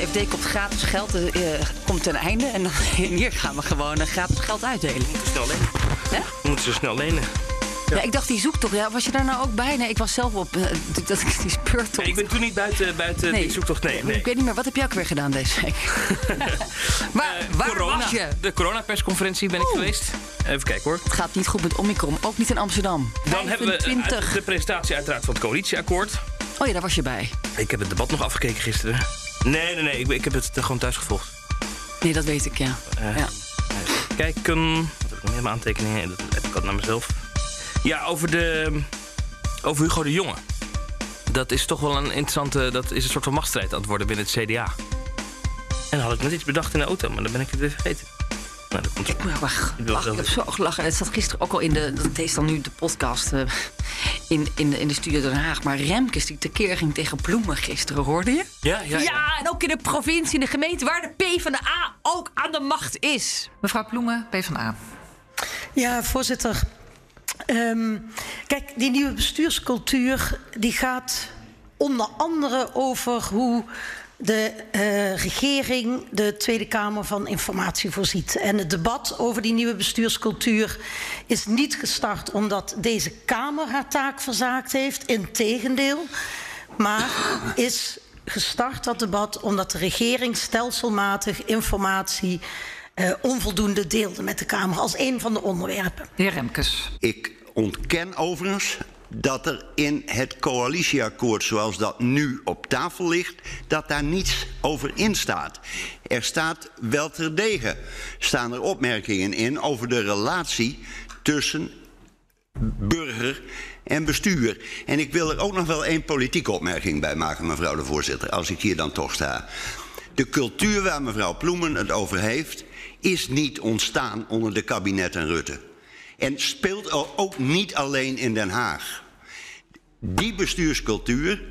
de FD komt gratis geld, uh, komt ten einde. En hier gaan we gewoon uh, gratis geld uitdelen. We moeten snel lenen. Hè? We moeten ze snel lenen. Ja. ik dacht, die zoektocht. Ja, was je daar nou ook bij? Nee, ik was zelf op uh, dat, die speurtocht. Nee, ik ben toen niet buiten, buiten nee. die zoektocht. Nee, nee. Ik weet niet meer. Wat heb jij ook weer gedaan deze week? maar uh, waar corona, was je? De coronapersconferentie ben ik geweest. Even kijken hoor. Het gaat niet goed met Omicron. Ook niet in Amsterdam. Dan 25. hebben we de presentatie uiteraard van het coalitieakkoord. Oh ja, daar was je bij. Ik heb het debat nog afgekeken gisteren. Nee, nee, nee. Ik, ik heb het gewoon thuis gevolgd. Nee, dat weet ik, ja. Uh, ja. Kijken. Wat heb ik nog meer mijn aantekeningen? Dat heb ik al naar mezelf. Ja, over de. Over Hugo de Jonge. Dat is toch wel een interessante. Dat is een soort van machtsstrijd aan het worden binnen het CDA. En dan had ik net iets bedacht in de auto, maar dan ben ik het weer vergeten. Dat komt ik, wacht, wacht, ik heb zo gelachen. Het zat gisteren ook al in de. Dat is dan nu de podcast. Uh, in, in, de, in de studio Den Haag. Maar Remkes die tekeer ging tegen Bloemen gisteren, hoorde je? Ja, ja, ja. Ja, en ook in de provincie, in de gemeente waar de P van de A ook aan de macht is. Mevrouw Bloemen, P van A. Ja, voorzitter. Um, kijk, die nieuwe bestuurscultuur die gaat onder andere over hoe de uh, regering de Tweede Kamer van informatie voorziet. En het debat over die nieuwe bestuurscultuur is niet gestart omdat deze Kamer haar taak verzaakt heeft. Integendeel. Maar is gestart dat debat omdat de regering stelselmatig informatie uh, onvoldoende deelde met de Kamer als een van de onderwerpen. De heer Remkes. Ik ontken overigens dat er in het coalitieakkoord zoals dat nu op tafel ligt, dat daar niets over in staat. Er staat wel terdege, staan er opmerkingen in over de relatie tussen burger en bestuur. En ik wil er ook nog wel één politieke opmerking bij maken, mevrouw de voorzitter, als ik hier dan toch sta. De cultuur waar mevrouw Ploemen het over heeft, is niet ontstaan onder de kabinetten Rutte. En speelt ook niet alleen in Den Haag. Die bestuurscultuur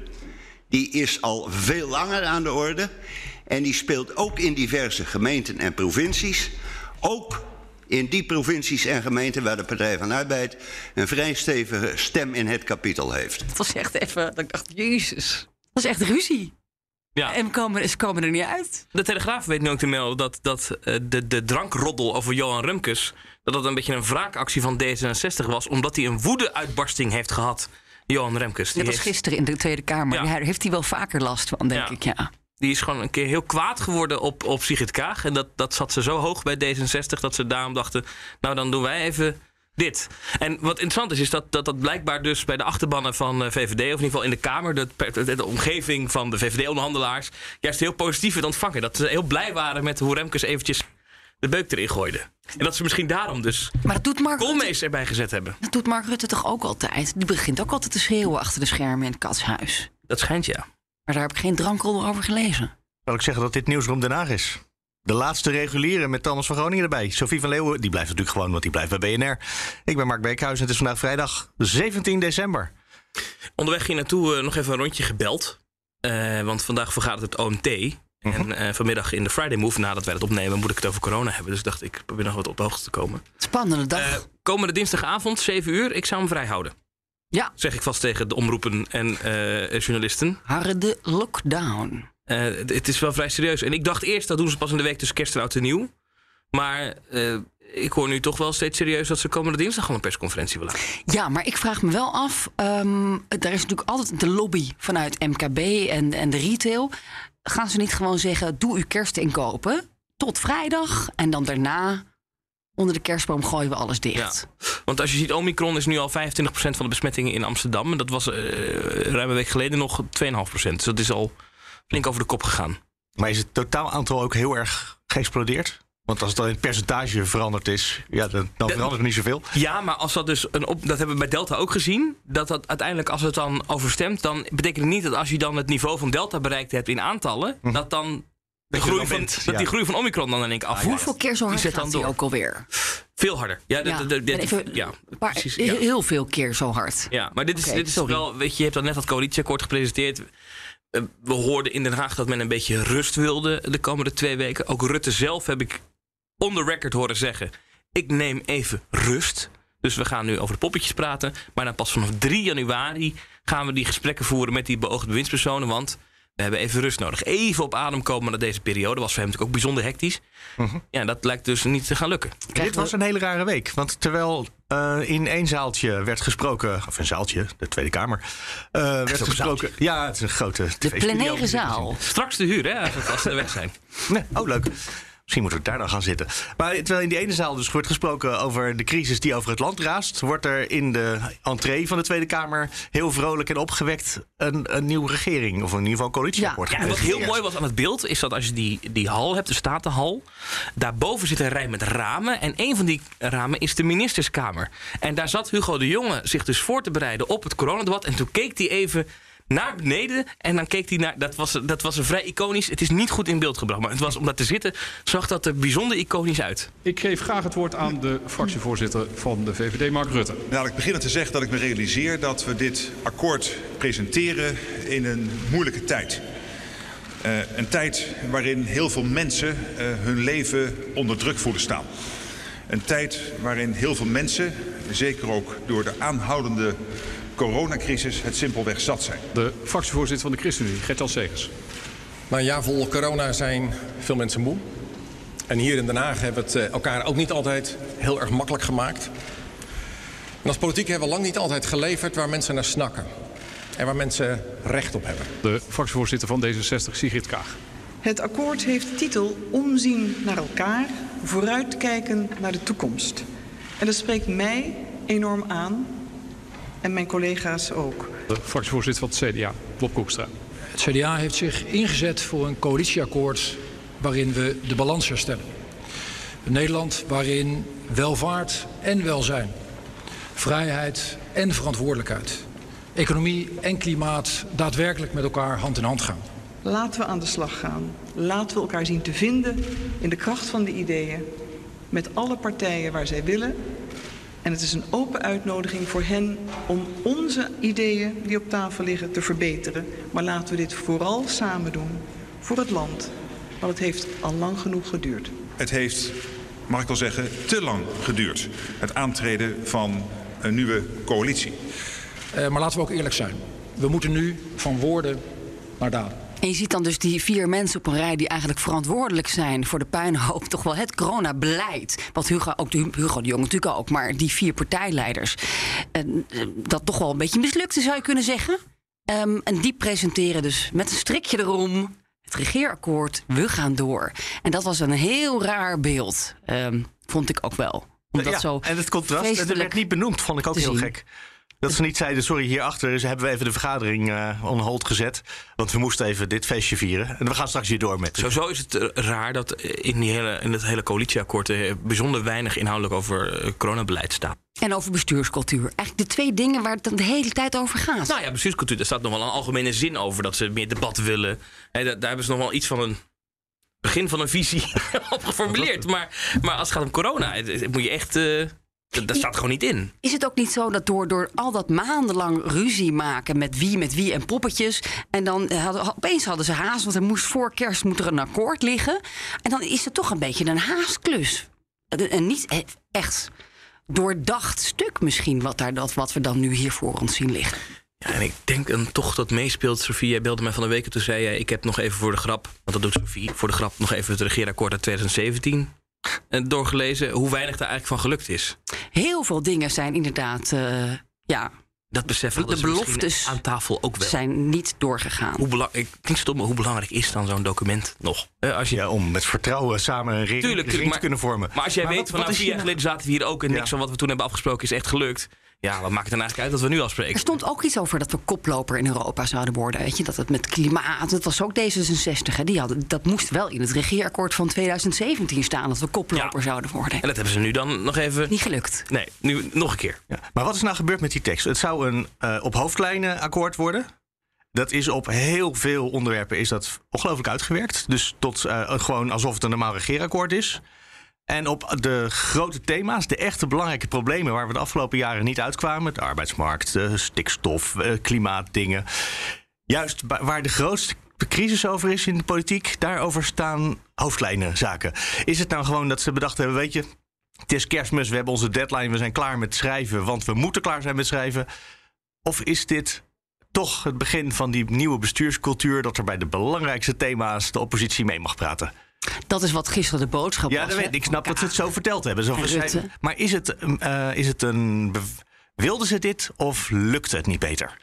die is al veel langer aan de orde. En die speelt ook in diverse gemeenten en provincies. Ook in die provincies en gemeenten waar de Partij van Arbeid een vrij stevige stem in het kapitel heeft. Het was echt even, dat ik dacht, jezus, dat is echt ruzie. Ja. En komen, ze komen er niet uit. De Telegraaf weet nu ook te melden dat, dat uh, de, de drankroddel over Johan Remkes... dat dat een beetje een wraakactie van D66 was... omdat hij een woedeuitbarsting heeft gehad, Johan Remkes. Dat was heeft... gisteren in de Tweede Kamer. Ja. Daar heeft hij wel vaker last van, denk ja. ik, ja. Die is gewoon een keer heel kwaad geworden op, op Sigrid Kaag. En dat, dat zat ze zo hoog bij D66 dat ze daarom dachten... nou, dan doen wij even dit. En wat interessant is, is dat dat, dat blijkbaar dus bij de achterbannen van uh, VVD... of in ieder geval in de Kamer, de, de, de omgeving van de VVD-onderhandelaars... juist heel positief werd ontvangen. Dat ze heel blij waren met hoe Remkes eventjes de beuk erin gooide. En dat ze misschien daarom dus maar dat doet Mark Koolmees Rutte, erbij gezet hebben. Dat doet Mark Rutte toch ook altijd? Die begint ook altijd te schreeuwen achter de schermen in het katshuis. Dat schijnt ja. Maar daar heb ik geen drankrol over gelezen. Zal ik zeggen dat dit Nieuwsroom Den Haag is? De laatste reguliere met Thomas van Groningen erbij. Sophie van Leeuwen, die blijft natuurlijk gewoon, want die blijft bij BNR. Ik ben Mark Beekhuis en het is vandaag vrijdag 17 december. Onderweg hier naartoe uh, nog even een rondje gebeld. Uh, want vandaag vergadert het OMT. En uh, vanmiddag in de Friday Move, nadat wij het opnemen, moet ik het over corona hebben. Dus dacht ik, probeer nog wat op de hoogte te komen. Spannende dag. Uh, komende dinsdagavond, 7 uur, ik zou hem vrij houden. Ja. Zeg ik vast tegen de omroepen en uh, journalisten. Harde lockdown. Het is wel vrij serieus. En ik dacht eerst, dat doen ze pas in de week tussen kerst en oud en nieuw. Maar ik hoor nu toch wel steeds serieus dat ze komende dinsdag al een persconferentie willen. Ja, maar ik vraag me wel af. Um, er is natuurlijk altijd de lobby vanuit MKB en, en de retail. Gaan ze niet gewoon zeggen: doe uw kerstinkopen tot vrijdag en dan daarna. Onder de kerstboom gooien we alles dicht. Ja. Want als je ziet, Omicron is nu al 25% van de besmettingen in Amsterdam. En dat was uh, ruim een week geleden nog 2,5%. Dus dat is al flink over de kop gegaan. Maar is het totaal aantal ook heel erg geëxplodeerd? Want als het dan in het percentage veranderd is, ja, dan, dan verandert er niet zoveel. Ja, maar als dat dus een op, dat hebben we bij Delta ook gezien. Dat dat uiteindelijk, als het dan overstemt, dan betekent het niet dat als je dan het niveau van Delta bereikt hebt in aantallen, hm. dat dan. De groei van, bent, dat ja. die groei van Omicron dan in één keer af. Ah, Hoeveel keer zo hard gaat die ook alweer? Veel harder. Ja, ja. de, de, de, even, ja maar precies. Ja. Heel veel keer zo hard. Ja, maar dit is, okay, dit is sorry. wel, weet je, je hebt dan net dat coalitieakkoord gepresenteerd. We hoorden in Den Haag dat men een beetje rust wilde de komende twee weken. Ook Rutte zelf heb ik on the record horen zeggen: ik neem even rust. Dus we gaan nu over de poppetjes praten. Maar dan pas vanaf 3 januari gaan we die gesprekken voeren met die beoogde bewindspersonen. Want We hebben even rust nodig. Even op adem komen naar deze periode. Was voor hem natuurlijk ook bijzonder hectisch. Ja, dat lijkt dus niet te gaan lukken. Dit was een hele rare week. Want terwijl eh, in één zaaltje werd gesproken, of een zaaltje, de Tweede Kamer, eh, werd gesproken. Ja, het is een grote. De plenaire zaal. Straks te huur, hè, als er weg zijn. Nee, oh, leuk. Misschien moeten we daar dan gaan zitten. Maar terwijl in die ene zaal dus wordt gesproken over de crisis die over het land raast, wordt er in de entree van de Tweede Kamer heel vrolijk en opgewekt een, een nieuwe regering, of in ieder geval een coalitieakkoord. Ja, en wat heel mooi was aan het beeld, is dat als je die, die hal hebt, de Statenhal. Daarboven zit een rij met ramen. En een van die ramen is de ministerskamer. En daar zat Hugo de Jonge zich dus voor te bereiden op het coronadebat. En toen keek hij even naar beneden. En dan keek hij naar. Dat was, dat was een vrij iconisch. Het is niet goed in beeld gebracht. Maar het was om daar te zitten. zag dat er bijzonder iconisch uit. Ik geef graag het woord aan de fractievoorzitter van de VVD, Mark Rutte. Nou, ik begin te zeggen dat ik me realiseer dat we dit akkoord presenteren in een moeilijke tijd. Uh, een tijd waarin heel veel mensen uh, hun leven onder druk voelen staan. Een tijd waarin heel veel mensen, zeker ook door de aanhoudende coronacrisis, het simpelweg zat zijn. De fractievoorzitter van de ChristenUnie, Gert-Jan Segers. Na een jaar vol corona zijn veel mensen moe. En hier in Den Haag hebben we het elkaar ook niet altijd heel erg makkelijk gemaakt. En als politiek hebben we lang niet altijd geleverd waar mensen naar snakken. En waar mensen recht op hebben. De fractievoorzitter van D66, Sigrid Kaag. Het akkoord heeft titel Omzien naar elkaar, vooruitkijken naar de toekomst. En dat spreekt mij enorm aan en mijn collega's ook. De fractievoorzitter van het CDA, Bob Koekstra. Het CDA heeft zich ingezet voor een coalitieakkoord waarin we de balans herstellen. Een Nederland waarin welvaart en welzijn, vrijheid en verantwoordelijkheid, economie en klimaat daadwerkelijk met elkaar hand in hand gaan. Laten we aan de slag gaan. Laten we elkaar zien te vinden in de kracht van de ideeën. Met alle partijen waar zij willen. En het is een open uitnodiging voor hen om onze ideeën die op tafel liggen te verbeteren. Maar laten we dit vooral samen doen voor het land. Want het heeft al lang genoeg geduurd. Het heeft, mag ik wel zeggen, te lang geduurd. Het aantreden van een nieuwe coalitie. Uh, maar laten we ook eerlijk zijn. We moeten nu van woorden naar daden. En je ziet dan dus die vier mensen op een rij die eigenlijk verantwoordelijk zijn voor de puinhoop. Toch wel het coronabeleid. Wat Hugo, ook de, Hugo de Jong natuurlijk ook, maar die vier partijleiders. En, dat toch wel een beetje mislukte, zou je kunnen zeggen. Um, en die presenteren dus met een strikje erom het regeerakkoord. We gaan door. En dat was een heel raar beeld, um, vond ik ook wel. Omdat ja, zo en het contrast, het werd niet benoemd, vond ik ook heel zien. gek. Dat ze niet zeiden, sorry, hierachter dus hebben we even de vergadering uh, on hold gezet. Want we moesten even dit feestje vieren. En we gaan straks hier door met. Sowieso is het uh, raar dat in, die hele, in het hele coalitieakkoord uh, bijzonder weinig inhoudelijk over coronabeleid staat. En over bestuurscultuur. Eigenlijk de twee dingen waar het dan de hele tijd over gaat. Nou ja, bestuurscultuur, daar staat nog wel een algemene zin over dat ze meer debat willen. He, daar, daar hebben ze nog wel iets van een begin van een visie op geformuleerd. Maar, maar als het gaat om corona, het, het moet je echt. Dat, staat gewoon niet in. Is het ook niet zo dat door, door al dat maandenlang ruzie maken met wie, met wie en poppetjes. En dan hadden, opeens hadden ze haast, want er moest voor kerst moet er een akkoord liggen. En dan is het toch een beetje een haastklus. En niet echt doordacht stuk misschien, wat, daar, dat, wat we dan nu hier voor ons zien liggen. Ja, en ik denk dan toch dat meespeelt. Sofie, jij belde mij van de week en toen zei je... ik heb nog even voor de grap, want dat doet Sofie... voor de grap nog even het regeerakkoord uit 2017 doorgelezen hoe weinig daar eigenlijk van gelukt is. Heel veel dingen zijn inderdaad, uh, ja. Dat beseffen de beloftes aan tafel ook wel. zijn niet doorgegaan. Hoe belangrijk, klinkt stom, maar hoe belangrijk is dan zo'n document nog? Uh, als je, ja, om met vertrouwen samen een regering, tuurlijk, maar, te kunnen vormen. Maar als jij maar weet, wat, van nou, vier jaar geleden zaten we hier ook en niks van wat we toen hebben afgesproken is echt gelukt. Ja, wat maakt het dan eigenlijk uit dat we nu afspreken? Er stond ook iets over dat we koploper in Europa zouden worden. Weet je? Dat het met klimaat, dat was ook D66. Hè? Die hadden, dat moest wel in het regeerakkoord van 2017 staan... dat we koploper zouden worden. En dat hebben ze nu dan nog even... Niet gelukt. Nee, nu nog een keer. Ja. Maar wat is nou gebeurd met die tekst? Het zou een uh, op hoofdlijnen akkoord worden. Dat is op heel veel onderwerpen is dat ongelooflijk uitgewerkt. Dus tot uh, gewoon alsof het een normaal regeerakkoord is. En op de grote thema's, de echte belangrijke problemen waar we de afgelopen jaren niet uitkwamen, de arbeidsmarkt, de stikstof, eh, klimaatdingen. Juist waar de grootste crisis over is in de politiek, daarover staan hoofdlijnen zaken. Is het nou gewoon dat ze bedacht hebben, weet je, het is kerstmis, we hebben onze deadline, we zijn klaar met schrijven, want we moeten klaar zijn met schrijven? Of is dit toch het begin van die nieuwe bestuurscultuur... dat er bij de belangrijkste thema's de oppositie mee mag praten. Dat is wat gisteren de boodschap Ja, was. weet ik. Snap dat ze het zo verteld hebben. Zo maar is het, eh, is het een... Wilden ze dit of lukte het niet beter?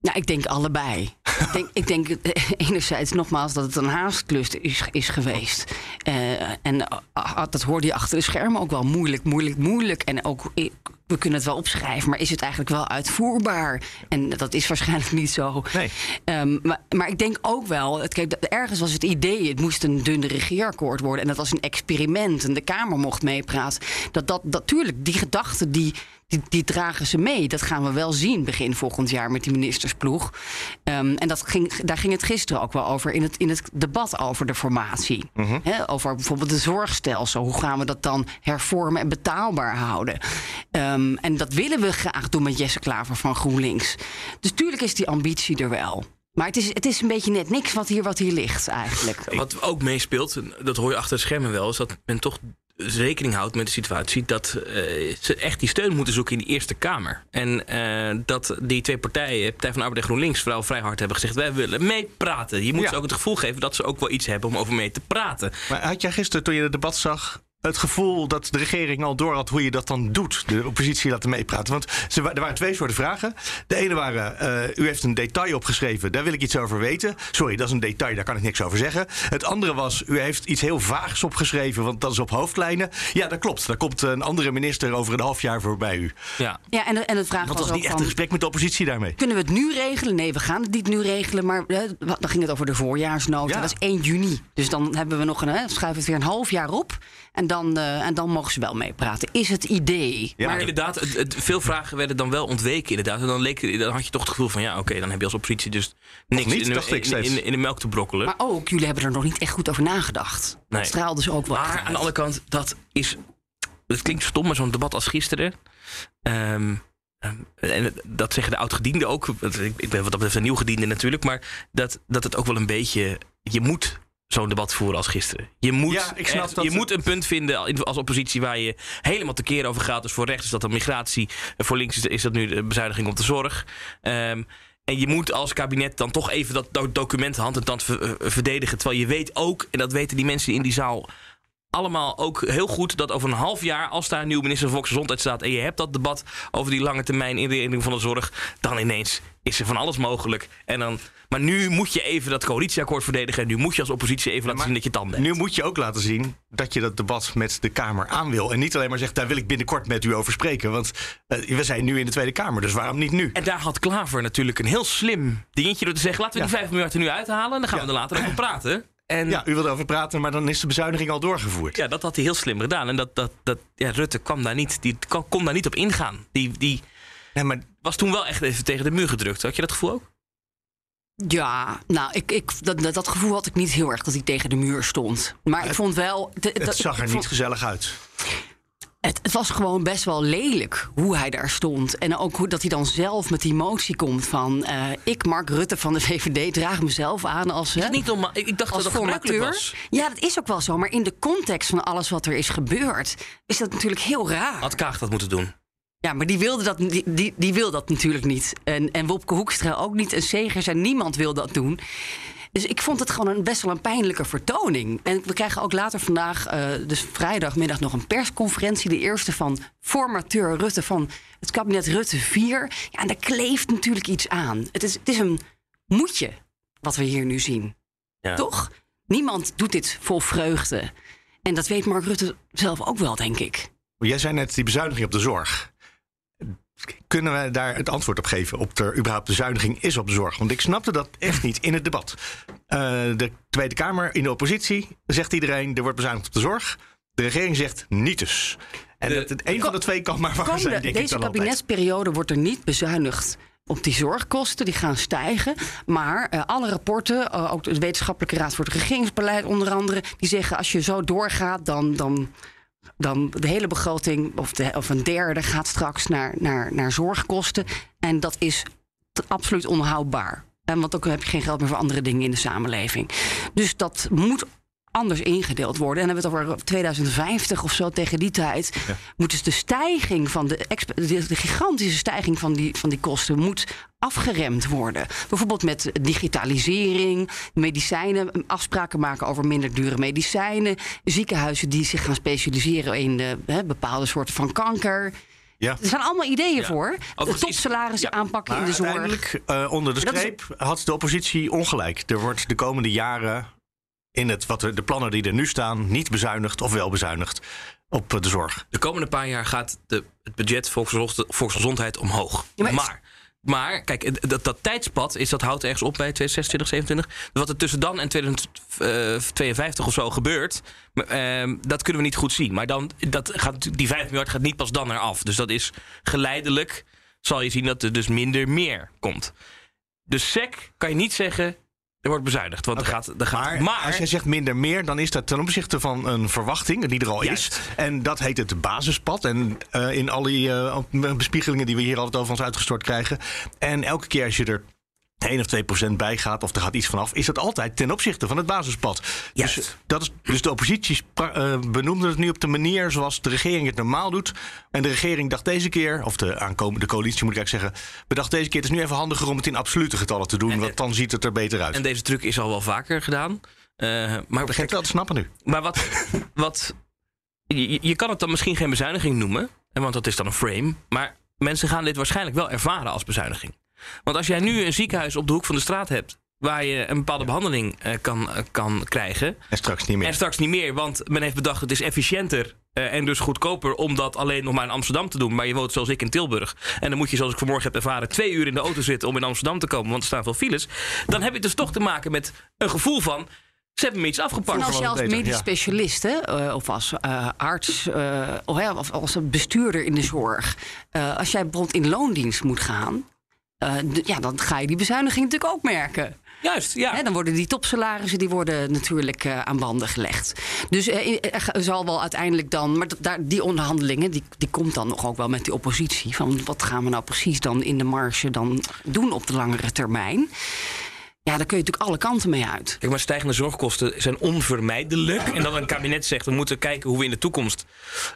Nou, ik denk allebei. ik denk, ik denk eh, enerzijds nogmaals dat het een haastklus is, is geweest. Eh, en eh, dat hoorde je achter de schermen ook wel moeilijk, moeilijk, moeilijk. En ook, we kunnen het wel opschrijven, maar is het eigenlijk wel uitvoerbaar? En dat is waarschijnlijk niet zo. Nee. Ehm, maar, maar ik denk ook wel, het, kijk, ergens was het idee, het moest een dunne regeerakkoord worden. En dat was een experiment en de Kamer mocht meepraten. Dat, dat, natuurlijk, die gedachten die, die, die dragen ze mee. Dat gaan we wel zien begin volgend jaar met die ministersploeg. Ehm, en dat ging, daar ging het gisteren ook wel over in het, in het debat over de formatie. Hè, over bijvoorbeeld de zorgstelsel. Hoe gaan we dat dan hervormen en betaalbaar houden? Ehm, en dat willen we graag doen met Jesse Klaver van GroenLinks. Dus tuurlijk is die ambitie er wel. Maar het is, het is een beetje net niks wat hier, wat hier ligt eigenlijk. Wat ook meespeelt, en dat hoor je achter de schermen wel, is dat men toch rekening houdt met de situatie dat eh, ze echt die steun moeten zoeken in die Eerste Kamer. En eh, dat die twee partijen, Partij van de Arbeid en GroenLinks, vooral vrij hard hebben gezegd: wij willen meepraten. Je moet Ja. ze ook het gevoel geven dat ze ook wel iets hebben om over mee te praten. Maar had jij gisteren, toen je het debat zag, het gevoel dat de regering al door had hoe je dat dan doet? De oppositie laten meepraten. Want ze, er waren twee soorten vragen. De ene waren, eh, u heeft een detail opgeschreven, daar wil ik iets over weten. Sorry, dat is een detail, daar kan ik niks over zeggen. Het andere was, u heeft iets heel vaags opgeschreven, want dat is op hoofdlijnen. Ja, dat klopt. Daar komt een andere minister over een half jaar voorbij u. Ja. Ja, en, de- en het vraag was dat was niet echt van, een gesprek met de oppositie daarmee. Kunnen we het nu regelen? Nee, we gaan het niet nu regelen. Maar eh, dan ging het over de voorjaarsnota. Ja. Dat is 1 juni. Dus dan hebben we nog een, hè, schuiven het weer een half jaar op. En dan, eh, en dan mogen ze wel meepraten. Is het idee. Ja, Maar inderdaad, het, het- veel vragen werden dan wel ontweken. Inderdaad. En dan, leek, dan had je toch het gevoel van: ja, oké, dan heb je als oppositie dus niks niet, in, dacht de, ik in, steeds. in, in de melk te brokkelen. Maar ook, jullie hebben er nog niet echt goed over nagedacht. Nee. Dat straalde ze ook wel Maar uit. aan de andere kant, dat is. Het klinkt stom, maar zo'n debat als gisteren. ehm, ehm, en dat zeggen de oud-gedienden ook. ik ben wat dat betreft een nieuw gediende natuurlijk. Maar dat, dat het ook wel een beetje. Je moet zo'n debat voeren als gisteren. Je moet, Ja, ik snap echt- dat- je moet een punt vinden als oppositie waar je helemaal tekeer over gaat. Dus voor rechts is dat dan migratie. Voor links is, is dat nu de bezuiniging op de zorg. Ehm, en je moet als kabinet dan toch even dat do- document hand en tand eh, verdedigen. Terwijl je weet ook, en dat weten die mensen in die zaal allemaal ook heel goed dat over een half jaar, als daar een nieuwe minister van Volksgezondheid staat en je hebt dat debat over die lange termijn indeling van de zorg, dan ineens is er van alles mogelijk. En dan, maar nu moet je even dat coalitieakkoord verdedigen en nu moet je als oppositie even laten zien dat je tanden hebt. Nu moet je ook laten zien dat je dat debat met de Kamer aan wil. En niet alleen maar zegt, daar wil ik binnenkort met u over spreken. Want eh, we zijn nu in de Tweede Kamer, dus waarom niet nu? En daar had Klaver natuurlijk een heel slim dingetje door te zeggen: laten we die 5 miljard er nu uithalen en dan gaan we er later over praten. En Ja, u wilt over praten, maar dan is de bezuiniging al doorgevoerd. Ja, dat had hij heel slim gedaan. En dat, dat, dat, ja, Rutte kwam daar niet, die kon, kon daar niet op ingaan. Die, die Nee, maar was toen wel echt even tegen de muur gedrukt. Had je dat gevoel ook? Ja, nou, ik, ik, dat, dat, gevoel had ik niet heel erg dat hij tegen de muur stond. Maar ik vond wel. de- het dat- zag er niet gezellig uit. Het, het was gewoon best wel lelijk hoe hij daar stond. En ook hoe dat hij dan zelf met die motie komt van... eh, ik, Mark Rutte van de VVD, draag mezelf aan als... Is hè, niet normaal? Ik, dacht als dat dat formateur. was. Ja, dat is ook wel zo. Maar in de context van alles wat er is gebeurd... is dat natuurlijk heel raar. Had Kaag dat moeten doen? Ja, maar die wilde dat, die, die, die wil dat natuurlijk niet. En, en Wopke Hoekstra ook niet. En Segers en niemand wil dat doen. Dus ik vond het gewoon een, best wel een pijnlijke vertoning. En we krijgen ook later vandaag, eh, dus vrijdagmiddag, nog een persconferentie. De eerste van formateur Rutte van het kabinet Rutte 4. Ja, en daar kleeft natuurlijk iets aan. Het is, het is een moedje wat we hier nu zien. Ja. Toch? Niemand doet dit vol vreugde. En dat weet Mark Rutte zelf ook wel, denk ik. Jij zei net die bezuiniging op de zorg. Kunnen wij daar het antwoord op geven? Op er überhaupt bezuiniging is op de zorg? Want ik snapte dat echt niet in het debat. Eh, de Tweede Kamer in de oppositie zegt iedereen: er wordt bezuinigd op de zorg. De regering zegt niet dus. En De- dat het een van de twee kan maar waar zijn, denk ik deze altijd. kabinetsperiode wordt er niet bezuinigd op die zorgkosten. Die gaan stijgen. Maar eh, alle rapporten, eh, ook de Wetenschappelijke Raad voor het Regeringsbeleid onder andere... die zeggen als je zo doorgaat, dan... dan dan de hele begroting, of, de, of een derde, gaat straks naar, naar, naar zorgkosten. En dat is absoluut onhoudbaar. En want ook heb je geen geld meer voor andere dingen in de samenleving. Dus dat moet anders ingedeeld worden. En dan hebben we het over 2050 of zo, tegen die tijd. Moet dus de stijging van de, de, de gigantische stijging van die, van die kosten moet afgeremd worden. Bijvoorbeeld met digitalisering, medicijnen, afspraken maken over minder dure medicijnen, ziekenhuizen die zich gaan specialiseren in de, bepaalde soorten van kanker. Ja. Er zijn allemaal ideeën voor. Overigens is- Topsalarissen aanpakken in de zorg. uiteindelijk, eh, onder de is- streep, had de oppositie ongelijk. Er wordt de komende jaren in het, wat er, de plannen die er nu staan... niet bezuinigd of wel bezuinigd op eh, de zorg. De komende paar jaar gaat de, het budget volksgezond- volksgezondheid omhoog. Ja, maar maar, maar, kijk, dat, dat tijdspad is, dat houdt ergens op bij 2026, 27. Wat er tussen dan en 2052 of zo gebeurt, ehm, dat kunnen we niet goed zien. Maar dan, dat gaat, die 5 miljard gaat niet pas dan eraf. Dus dat is geleidelijk, zal je zien dat er dus minder meer komt. Dus SEC kan je niet zeggen, er wordt bezuinigd. Want er gaat, er gaat, Maar, als jij zegt minder meer, dan is dat ten opzichte van een verwachting die er al Juist. is. En dat heet het basispad. En eh, in al die eh, bespiegelingen die we hier altijd over ons uitgestort krijgen. En elke keer als je er 1 of 2 procent bij gaat, of er gaat iets vanaf, is dat altijd ten opzichte van het basispad. Juist. Dus, dat is, dus de oppositie eh, benoemde het nu op de manier zoals de regering het normaal doet. En de regering dacht deze keer, of de aankomende coalitie moet ik eigenlijk zeggen, bedacht deze keer het is nu even handiger om het in absolute getallen te doen, want dan ziet het er beter uit. En deze truc is al wel vaker gedaan. Eh, maar begint wel te snappen nu. Maar wat. wat je, je kan het dan misschien geen bezuiniging noemen, want dat is dan een frame. Maar mensen gaan dit waarschijnlijk wel ervaren als bezuiniging. Want als jij nu een ziekenhuis op de hoek van de straat hebt. waar je een bepaalde behandeling eh, kan, eh, kan krijgen. En straks niet meer. En straks niet meer, want men heeft bedacht het is efficiënter. eh, en dus goedkoper om dat alleen nog maar in Amsterdam te doen. Maar je woont zoals ik in Tilburg. En dan moet je, zoals ik vanmorgen heb ervaren, twee uur in de auto zitten om in Amsterdam te komen. Want er staan veel files. Dan heb je dus toch te maken met een gevoel van. Ze hebben me iets afgepakt. En als je als medisch specialist hè, of als eh, arts eh, of, als bestuurder in de zorg, eh, als jij bijvoorbeeld in loondienst moet gaan, eh, ja, dan ga je die bezuiniging natuurlijk ook merken. Juist, ja. Hè, dan worden die topsalarissen die worden natuurlijk eh, aan banden gelegd. Dus eh, er zal wel uiteindelijk dan, maar daar, die onderhandelingen, die, die komt dan nog ook wel met die oppositie. Van wat gaan we nou precies dan in de marge dan doen op de langere termijn? Ja, daar kun je natuurlijk alle kanten mee uit. Kijk, maar stijgende zorgkosten zijn onvermijdelijk. En dat een kabinet zegt, we moeten kijken hoe we in de toekomst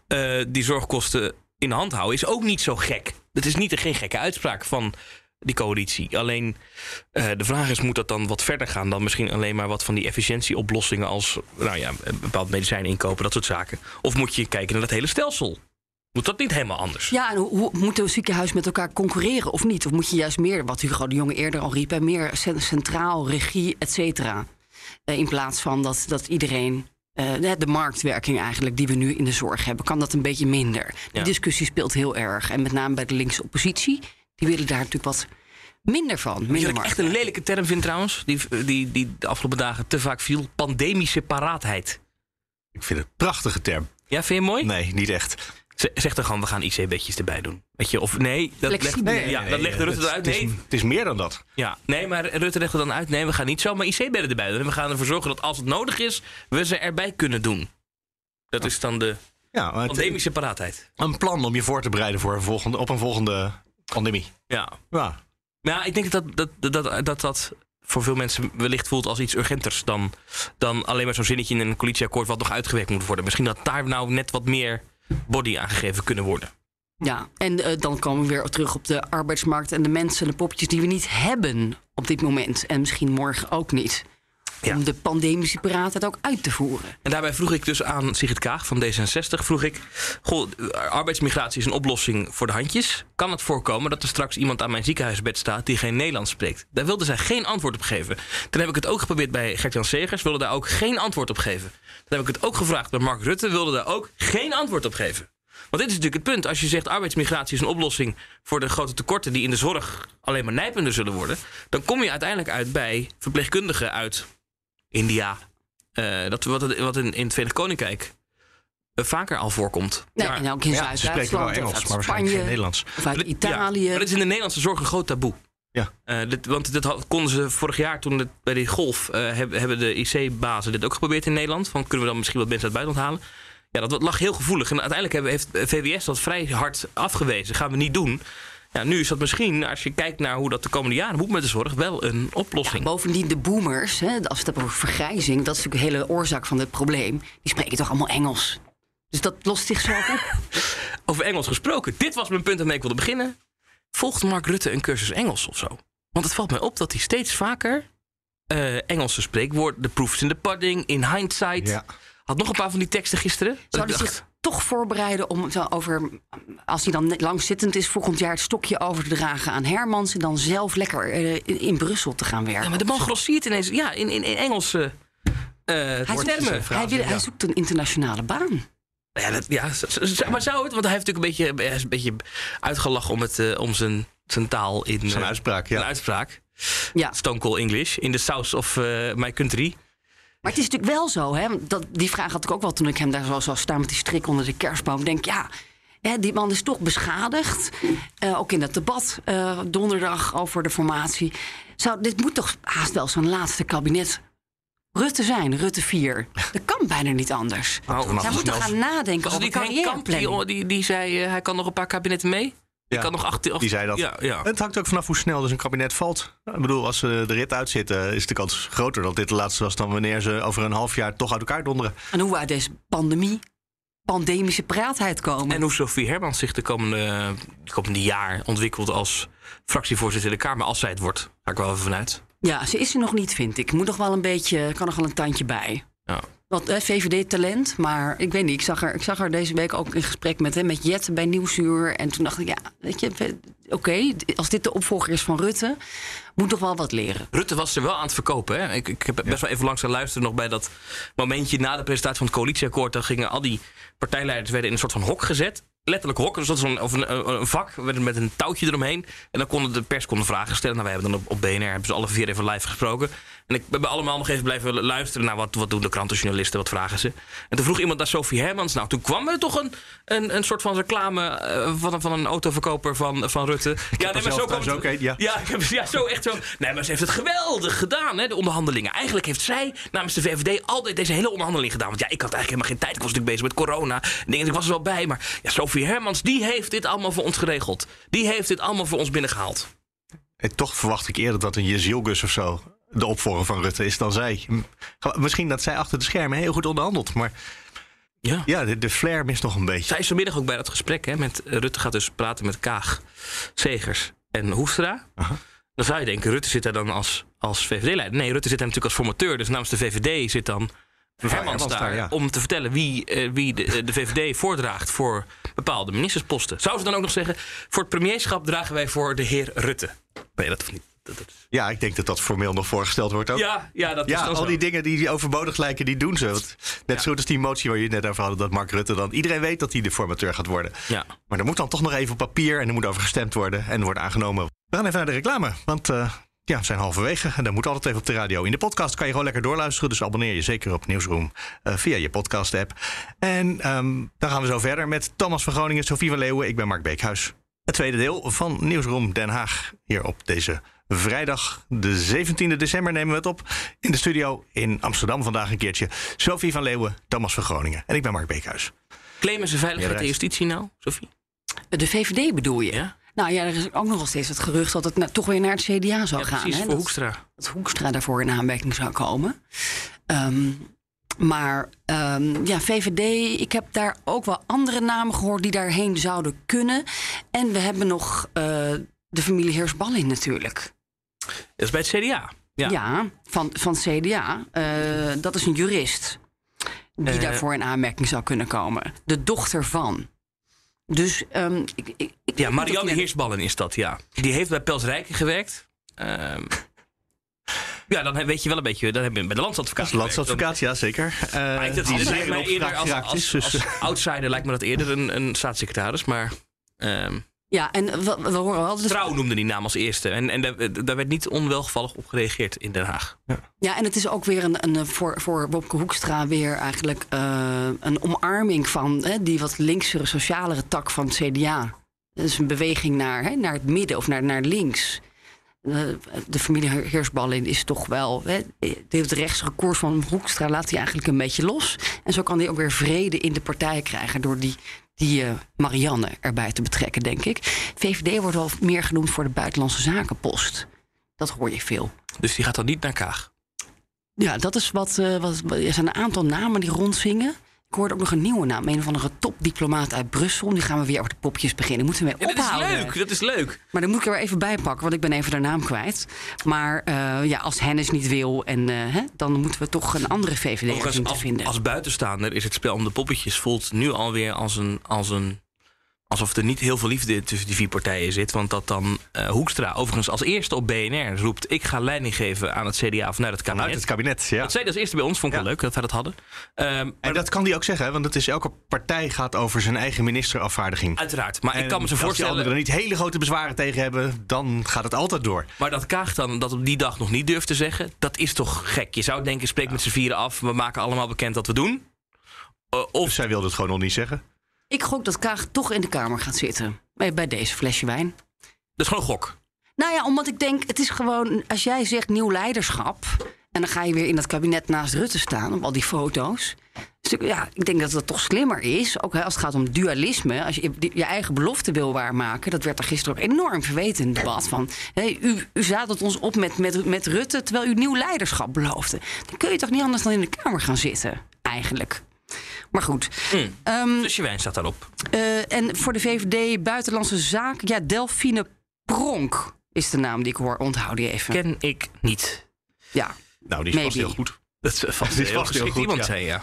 eh, die zorgkosten in de hand houden, is ook niet zo gek. Dat is niet, geen gekke uitspraak van die coalitie. Alleen eh, de vraag is, moet dat dan wat verder gaan dan misschien alleen maar wat van die efficiëntieoplossingen als nou ja, een bepaald medicijn inkopen, dat soort zaken? Of moet je kijken naar het hele stelsel? Moet dat niet helemaal anders? Ja, en hoe, hoe moeten ziekenhuizen met elkaar concurreren of niet? Of moet je juist meer, wat Hugo de Jonge eerder al riep, meer cen- centraal, regie, et cetera? Eh, in plaats van dat, dat iedereen. eh, de, de marktwerking eigenlijk die we nu in de zorg hebben, kan dat een beetje minder. Die Ja. discussie speelt heel erg. En met name bij de linkse oppositie. Die willen daar natuurlijk wat minder van. Minder wat ik echt een lelijke term vind trouwens? Die, die, die de afgelopen dagen te vaak viel. Pandemische paraatheid. Ik vind het een prachtige term. Ja, vind je mooi? Nee, niet echt. Zeg dan gewoon, we gaan IC-bedjes erbij doen. Weet je, of nee, dat legt, ja, Nee, dat legt Rutte het- eruit. Het is, Nee, het is meer dan dat. ja, nee, maar Rutte legt er dan uit. Nee, we gaan niet zomaar IC-bedden erbij doen. En we gaan ervoor zorgen dat als het nodig is, we ze erbij kunnen doen. Dat is dan de Ja, pandemische paraatheid. een plan om je voor te bereiden voor een volgende, op een volgende pandemie. Ja. Ja, Nou, ik denk dat dat, dat, dat, dat, dat voor veel mensen wellicht voelt als iets urgenters dan, dan alleen maar zo'n zinnetje in een coalitieakkoord wat nog uitgewerkt moet worden. Misschien dat daar nou net wat meer body aan gegeven kunnen worden. Ja, en eh, dan komen we weer terug op de arbeidsmarkt en de mensen en de poppetjes die we niet hebben op dit moment. En misschien morgen ook niet. Ja. Om de pandemische paraatheid ook uit te voeren. En daarbij vroeg ik dus aan Sigrid Kaag van D66, vroeg ik, goh, arbeidsmigratie is een oplossing voor de handjes. Kan het voorkomen dat er straks iemand aan mijn ziekenhuisbed staat die geen Nederlands spreekt? Daar wilde zij geen antwoord op geven. Toen heb ik het ook geprobeerd bij Gert-Jan Segers, wilde daar ook geen antwoord op geven. Toen heb ik het ook gevraagd bij Mark Rutte, wilde daar ook geen antwoord op geven. Want dit is natuurlijk het punt. Als je zegt arbeidsmigratie is een oplossing voor de grote tekorten die in de zorg alleen maar nijpender zullen worden, dan kom je uiteindelijk uit bij verpleegkundigen uit India. Eh, dat wat, wat in, in het Verenigd Koninkrijk eh, vaker al voorkomt. Nee, Maar- en ook in ja ze spreken wel Zuid-Duitsland, Engels, maar waarschijnlijk geen Spanje, Nederlands. of uit Italië. Ja, maar dat is in de Nederlandse zorg een groot taboe. Ja. Eh, dit, want dit had- konden ze vorig jaar toen het, bij die golf eh, hebben, hebben de IC-bazen dit ook geprobeerd in Nederland. Van kunnen we dan misschien wat mensen uit het buitenland halen? Ja, dat lag heel gevoelig. En uiteindelijk hebben, heeft VWS dat vrij hard afgewezen. Gaan we niet doen. Ja, nu is dat misschien, als je kijkt naar hoe dat de komende jaren moet met de zorg, wel een oplossing. Bovendien de boomers, hè, als we het hebben over vergrijzing... dat is natuurlijk de hele oorzaak van dit probleem. Die spreken toch allemaal Engels. Dus dat lost zichzelf op. Over Engels gesproken. Dit was mijn punt waarmee ik wilde beginnen. Volgt Mark Rutte een cursus Engels of zo? Want het valt mij op dat hij steeds vaker eh, Engelse spreekwoorden... de proofs in the pudding, in hindsight... Ja. Had nog een paar van die teksten gisteren. Zou ik hij dacht, zich toch voorbereiden om zo over... als hij dan langzittend is, volgend jaar het stokje over te dragen aan Hermans... en dan zelf lekker eh, in, in Brussel te gaan werken? Ja, maar de man grossiert ineens ja, in, in, in Engelse eh hij, termen. zoekt, hij, wil- hij zoekt een internationale baan. Ja, dat, ja, maar zou het? Want hij heeft natuurlijk een beetje, is een beetje uitgelachen om, het, eh, om zijn, zijn taal in... Zijn eh, uitspraak, ja. Zijn uitspraak. Ja. Stone Cold English. In the south of eh, my country. Maar het is natuurlijk wel zo, hè? Dat, die vraag had ik ook wel toen ik hem daar zo zag staan met die strik onder de kerstboom. Ik Denk, ja, hè, die man is toch beschadigd. Eh, ook in dat debat eh, donderdag over de formatie. Zou, dit moet toch haast wel zijn laatste kabinet Rutte zijn, Rutte 4. Dat kan bijna niet anders. vanaf hij moet toch gaan nadenken het over Kamp die, carrièreplanning. die, die zei, eh, hij kan nog een paar kabinetten mee? Ja, kan nog acht, Die zei dat. Ja, ja. Het hangt ook vanaf hoe snel dus een kabinet valt. Ik bedoel, als ze de rit uitzitten, is de kans groter dat dit de laatste was dan wanneer ze over een half jaar toch uit elkaar donderen. En hoe we uit deze pandemie, pandemische praatheid komen. En hoe Sophie Hermans zich de komende, de komende jaar ontwikkelt als fractievoorzitter in de Kamer. Als zij het wordt, ga ik wel even vanuit. Ja, ze is er nog niet, vind ik. Moet nog wel een beetje, kan nog wel een tandje bij. Ja. Wat VVD-talent, maar ik weet niet. Ik zag, haar, ik zag haar deze week ook in gesprek met, hè, met Jet bij Nieuwsuur. En toen dacht ik, ja, weet je, oké, als dit de opvolger is van Rutte, moet toch wel wat leren. Rutte was er wel aan het verkopen. Hè? Ik, ik heb best wel even langs gaan luisteren nog bij dat momentje na de presentatie van het coalitieakkoord. Dan gingen al die partijleiders werden in een soort van hok gezet. Letterlijk hok, dus dat is een, of een vak met met een touwtje eromheen. En dan konden de pers konden vragen stellen. Nou, wij hebben dan op, op BNR hebben ze alle vier even live gesproken. En ik ben allemaal nog even blijven luisteren naar wat, wat doen de krantenjournalisten, wat vragen ze. En toen vroeg iemand naar Sophie Hermans. Nou, toen kwam er toch een, een, een soort van reclame eh, van, een- van een autoverkoper van, van Rutte. ja, er zelf kwam trouwens het- ook ja. ja, ik heb, ja, zo echt zo. Nee, maar ze heeft het geweldig gedaan, hè, de onderhandelingen. Eigenlijk heeft zij namens de VVD altijd deze hele onderhandeling gedaan. Want ja, ik had eigenlijk helemaal geen tijd. Ik was natuurlijk bezig met corona. En dingen, ik was er wel bij. Maar ja, Sophie Hermans, die heeft dit allemaal voor ons geregeld. Die heeft dit allemaal voor ons binnengehaald. En toch verwacht ik eerder dat een Jezielgus of zo de opvolger van Rutte is dan zij. Misschien dat zij achter de schermen heel goed onderhandelt, maar Ja. ja, de, de flair mist nog een beetje. Zij is vanmiddag ook bij dat gesprek. Hè, met, eh, Rutte gaat dus praten met Kaag, Segers en Hoefstra. Dan zou je denken, Rutte zit daar dan als, als VVD-leider. Nee, Rutte zit daar natuurlijk als formateur. Dus namens de VVD zit dan Hermans daar. daar, ja. Om te vertellen wie, eh, wie de, de VVD voordraagt voor bepaalde ministersposten. Zou ze dan ook nog zeggen, voor het premierschap dragen wij voor de heer Rutte. Nee, dat hoeft niet. Dat, dat is- Ja, ik denk dat dat formeel nog voorgesteld wordt ook. Ja, ja, dat Ja, al zo. die dingen die overbodig lijken, die doen ze. Want net zo goed als die motie waar je het net over had, dat Mark Rutte dan... Iedereen weet dat hij de formateur gaat worden. Ja. Maar er moet dan toch nog even op papier en er moet over gestemd worden en wordt aangenomen. We gaan even naar de reclame, want eh, ja, we zijn halverwege en dan moet altijd even op de radio. In de podcast kan je gewoon lekker doorluisteren, dus abonneer je zeker op Nieuwsroom eh, via je podcast-app. En ehm, dan gaan we zo verder met Thomas van Groningen, Sofie van Leeuwen. Ik ben Mark Beekhuis. Het tweede deel van Nieuwsroom Den Haag hier op deze vrijdag, de 17e december nemen we het op. In de studio in Amsterdam vandaag een keertje. Sofie van Leeuwen, Thomas van Groningen. En ik ben Mark Beekhuis. Claimen ze veiligheid en justitie nou, Sophie? De VVD bedoel je? Ja? Nou ja, er is ook nog wel steeds het gerucht dat het na- toch weer naar het CDA zou Ja, gaan. precies, hè? voor Dat- Hoekstra. dat Hoekstra daarvoor in aanmerking zou komen. Ehm, maar ehm, ja, VVD, ik heb daar ook wel andere namen gehoord die daarheen zouden kunnen. En we hebben nog eh, de familie Heersballin natuurlijk. Dat is bij het CDA. Ja. Ja, van, van CDA. Eh, dat is een jurist die Eh. daarvoor in aanmerking zou kunnen komen. De dochter van. Dus ehm, ik, ik, ik Ja, Marianne Heersballen is dat, ja. Die heeft bij Pels Rijken gewerkt. Ehm, ja, dan weet je wel een beetje... Dan heb je bij de landsadvocaat. Landsadvocaat, ja zeker. Eh, Maar ik, dat die lijkt zeer mij eerder als, dus- als outsider lijkt me dat eerder een, een staatssecretaris. Maar ehm, Ja, en we, we horen wel... dus- Trouw noemde die naam als eerste. En, en daar, daar werd niet onwelgevallig op gereageerd in Den Haag. Ja, en het is ook weer een, een voor, voor Wopke Hoekstra weer eigenlijk eh, een omarming van hè, die wat linksere, socialere tak van het CDA. Dat is een beweging naar, hè, naar het midden of naar, naar links. Eh, de familie Heersballin is toch wel. Hè, de het rechtsere koers van Hoekstra laat hij eigenlijk een beetje los. En zo kan hij ook weer vrede in de partij krijgen door die die eh, Marianne erbij te betrekken, denk ik. VVD wordt wel meer genoemd voor de buitenlandse zakenpost. Dat hoor je veel. Dus die gaat dan niet naar Kaag. Ja, dat is wat, eh, wat. Er zijn een aantal namen die rondzingen. Ik hoorde ook nog een nieuwe naam. Een of andere topdiplomaat uit Brussel. Die gaan we weer over de popjes beginnen. Moeten we mee Ja, dat is ophouden. leuk, dat is leuk. Maar dan moet ik er even bij pakken, want ik ben even de naam kwijt. Maar eh, ja, als Hennis niet wil, en, eh, hè, dan moeten we toch een andere VVD als, vinden. als buitenstaander is het spel om de poppetjes voelt nu alweer als een, als een. Alsof er niet heel veel liefde tussen die vier partijen zit. Want dat dan eh, Hoekstra overigens als eerste op BNR roept... ik ga leiding geven aan het CDA vanuit het kabinet. Uit het kabinet, ja. Dat zei hij als eerste bij ons, vond ik wel leuk dat wij dat hadden. Ehm, En dat kan die ook zeggen, want het is elke partij gaat over zijn eigen ministerafvaardiging. Uiteraard, maar ik kan me zo Als voorstellen... die anderen er niet hele grote bezwaren tegen hebben, dan gaat het altijd door. Maar dat Kaag dan dat op die dag nog niet durft te zeggen, dat is toch gek. Je zou denken, spreek met z'n vieren af. We maken allemaal bekend dat we doen. Eh, of Dus zij wilde het gewoon nog niet zeggen. Ik gok dat Kaag toch in de Kamer gaat zitten. Bij bij deze flesje wijn. dat is gewoon gok. Nou ja, omdat ik denk, het is gewoon... Als jij zegt nieuw leiderschap... en dan ga je weer in dat kabinet naast Rutte staan... op al die foto's. Dus ja, ik denk dat dat toch slimmer is. Ook hè, als het gaat om dualisme. Als je je eigen belofte wil waarmaken... dat werd er gisteren ook enorm verweten in het debat. Van, hé, u, u zadelt ons op met, met, met Rutte... terwijl u nieuw leiderschap beloofde. Dan kun je toch niet anders dan in de Kamer gaan zitten, eigenlijk. Maar goed. Ehm, Dus je wijn staat daarop. eh, en voor de VVD Buitenlandse Zaken, ja, Delphine Pronk is de naam die ik hoor. Onthoud die even. Ken ik niet. Ja. Nou, die is vast heel goed. Dat is vast, Die is vast heel goed, iemand ja. zei, ja.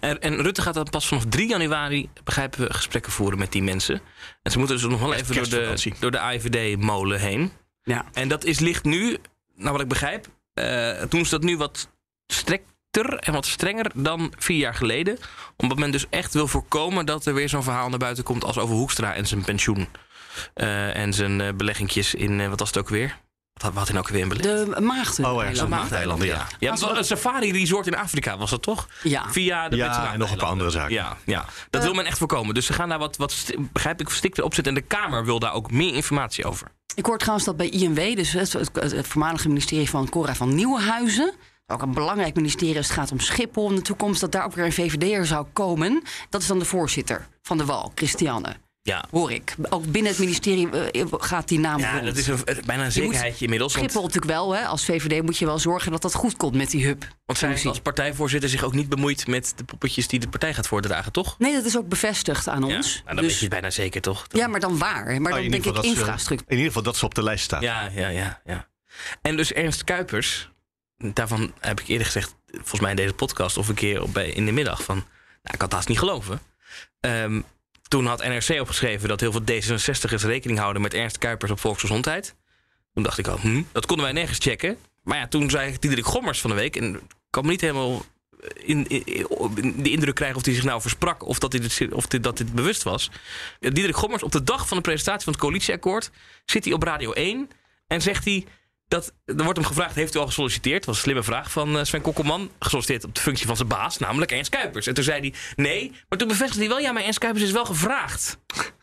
En, en Rutte gaat dan pas vanaf 3 januari, begrijpen we, gesprekken voeren met die mensen. En ze moeten dus nog wel even door de, door de AIVD-molen heen. Ja. En dat is, ligt nu, nou wat ik begrijp, eh, doen ze dat nu wat strikter en wat strenger dan vier jaar geleden. Omdat men dus echt wil voorkomen dat er weer zo'n verhaal naar buiten komt als over Hoekstra en zijn pensioen. Eh, en zijn eh, beleggingjes in, eh, wat was het ook weer? Wat had, hij nou ook weer in belegd? De Maagden. Oh, ergens op Maagdeilanden, ja. Ja, het was een safari resort in Afrika was dat toch? Ja. Via de Ja, en nog een paar andere zaken. Ja, ja. dat wil men echt voorkomen. Dus ze gaan daar wat, wat begrijp ik, stikter op zitten. En de Kamer wil daar ook meer informatie over. Ik hoor trouwens dat bij INW, dus het, het, het voormalige ministerie van Cora van Nieuwenhuizen. Ook een belangrijk ministerie als het gaat om Schiphol in de toekomst. Dat daar ook weer een VVD'er zou komen. Dat is dan de voorzitter van de WAL, Christiane. Ja. Hoor ik. Ook binnen het ministerie eh, gaat die naam Ja, rond. dat is een, eh, bijna een Je moet- zekerheidje inmiddels. Want, Schiphol natuurlijk wel, hè. Als VVD moet je wel zorgen dat dat goed komt met die hub. want zij als partijvoorzitter zich ook niet bemoeid met de poppetjes die de partij gaat voordragen, toch? Nee, dat is ook bevestigd aan Ja, ons. nou, dan Dus- weet je het bijna zeker, toch? ja, maar dan waar. Maar Oh, dan in denk ik ze- infrastructuur. In ieder geval dat ze op de lijst staat. Ja, ja, ja, ja. En dus Ernst Kuipers, daarvan heb ik eerder gezegd, volgens mij in deze podcast of een keer op, bij, in de middag, van, nou, ik had haast niet geloven. Ehm, toen had NRC opgeschreven dat heel veel D66'ers rekening houden met Ernst Kuipers op volksgezondheid. Toen dacht ik al, hm, dat konden wij nergens checken. Maar ja, toen zei Diederik Gommers van de week, en ik kan me niet helemaal in, de indruk krijgen of hij zich nou versprak of dat hij of dat dit bewust was. Diederik Gommers, op de dag van de presentatie van het coalitieakkoord, zit hij op Radio 1 en zegt hij dat er wordt hem gevraagd: heeft u al gesolliciteerd? Dat was een slimme vraag van eh, Sven Kokkelman. Gesolliciteerd op de functie van zijn baas, namelijk Ernst Kuipers. En toen zei hij nee, maar toen bevestigde hij wel: ja, maar Ernst Kuipers is wel gevraagd.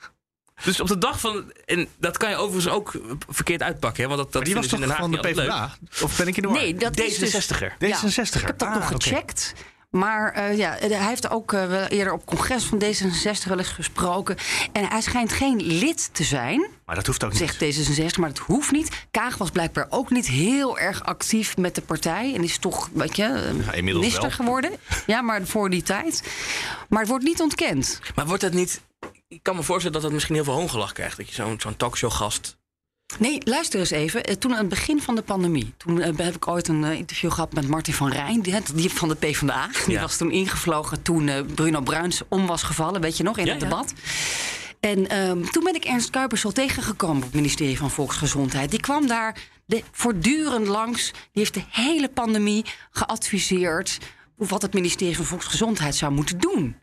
Dus op de dag van. En dat kan je overigens ook verkeerd uitpakken, hè? Want dat, die was toch ze in Den van de PvdA? Of ben ik in de war? Nee, dat is dus... D66er. Ja, D66er. ik heb dat Ah, nog oké. gecheckt. Maar eh, ja, hij heeft ook eh, wel eerder op congres van D66 wel eens gesproken. En hij schijnt geen lid te zijn, Maar dat hoeft ook niet. zegt D66, maar dat hoeft niet. Kaag was blijkbaar ook niet heel erg actief met de partij. En is toch, weet je, eh, Ja, minister wel. geworden. Ja, maar voor die tijd. Maar het wordt niet ontkend. Maar wordt dat niet. Ik kan me voorstellen dat dat misschien heel veel hoongelach krijgt. Dat je zo'n zo'n talkshowgast. Nee, luister eens even. Eh, Toen aan het begin van de pandemie, toen eh, heb ik ooit een eh, interview gehad met Martin van Rijn, die, die van de PvdA. Die Ja. was toen ingevlogen toen Bruno Bruins om was gevallen, weet je nog, in Ja, het ja. debat. En ehm, toen ben ik Ernst Kuipers al tegengekomen op het ministerie van Volksgezondheid. Die kwam daar de, voortdurend langs. Die heeft de hele pandemie geadviseerd wat het ministerie van Volksgezondheid zou moeten doen.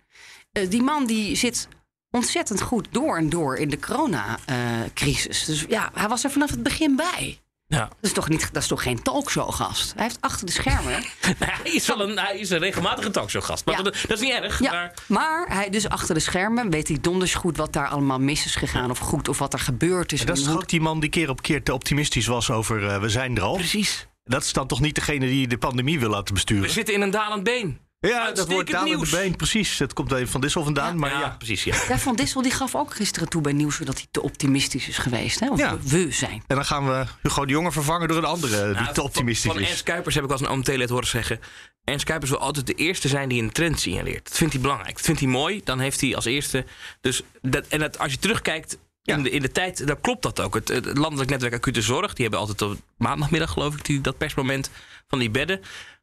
Die man die zit ontzettend goed door en door in de coronacrisis. dus ja, hij was er vanaf het begin bij. Ja. Dat is toch, niet, dat is toch geen talkshowgast? Hij heeft achter de schermen. Nou, hij, is wel een, hij is een regelmatige talkshowgast. Maar Ja. dat, dat is niet erg. Ja, Maar maar hij dus achter de schermen weet hij donders goed wat daar allemaal mis is gegaan of goed of wat er gebeurd is. En dat is toch ook die man die keer op keer te optimistisch was over eh, we zijn er al? precies. Dat is dan toch niet degene die de pandemie wil laten besturen? We zitten in een dalend been. Ja, dat wordt nieuws. been. Precies, het komt even van Dissel vandaan. maar ja, precies. Ja. Ja, Van Dissel die gaf ook gisteren toe bij Nieuws dat hij te optimistisch is geweest. Hè? Of Ja. we zijn. En dan gaan we Hugo de Jonge vervangen door een andere die Nou, te optimistisch van, van is. Ernst Kuipers heb ik als een oom Telet horen zeggen. Ernst Kuipers wil altijd de eerste zijn die een trend signaleert. Dat vindt hij belangrijk. Dat vindt hij mooi. Dan heeft hij als eerste. Dus dat, en dat, als je terugkijkt in, de, in de tijd, dan klopt dat ook. Het, het landelijk netwerk acute zorg, die hebben altijd op maandagmiddag, geloof ik, die, dat persmoment van die bedden.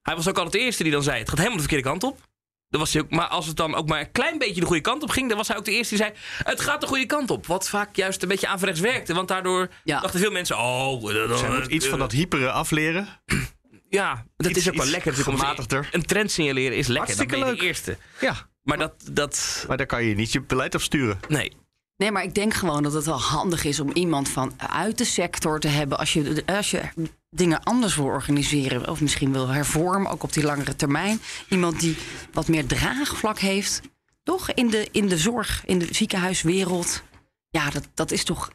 Hij was ook altijd de eerste die dan zei: het gaat helemaal de verkeerde kant op. Dan was hij ook, maar als het dan ook maar een klein beetje de goede kant op ging, dan was hij ook de eerste die zei: Het gaat de goede kant op. Wat vaak juist een beetje averechts werkte. Want daardoor dachten veel mensen: Oh, eh, Zij moet iets van dat hyperen afleren. ja, dat Iets- is ook wel lekker. gematigder. Een trend signaleren is lekker. Hartstikke dan ben je leuk. de eerste. Ja. Maar dat, dat... Maar daar kan je niet je beleid op sturen. Nee. Nee, maar ik denk gewoon dat het wel handig is om iemand van uit de sector te hebben. Als je, als je dingen anders wil organiseren of misschien wil hervormen, ook op die langere termijn. Iemand die wat meer draagvlak heeft, toch? In de, in de zorg, in de ziekenhuiswereld. Ja, dat, dat is toch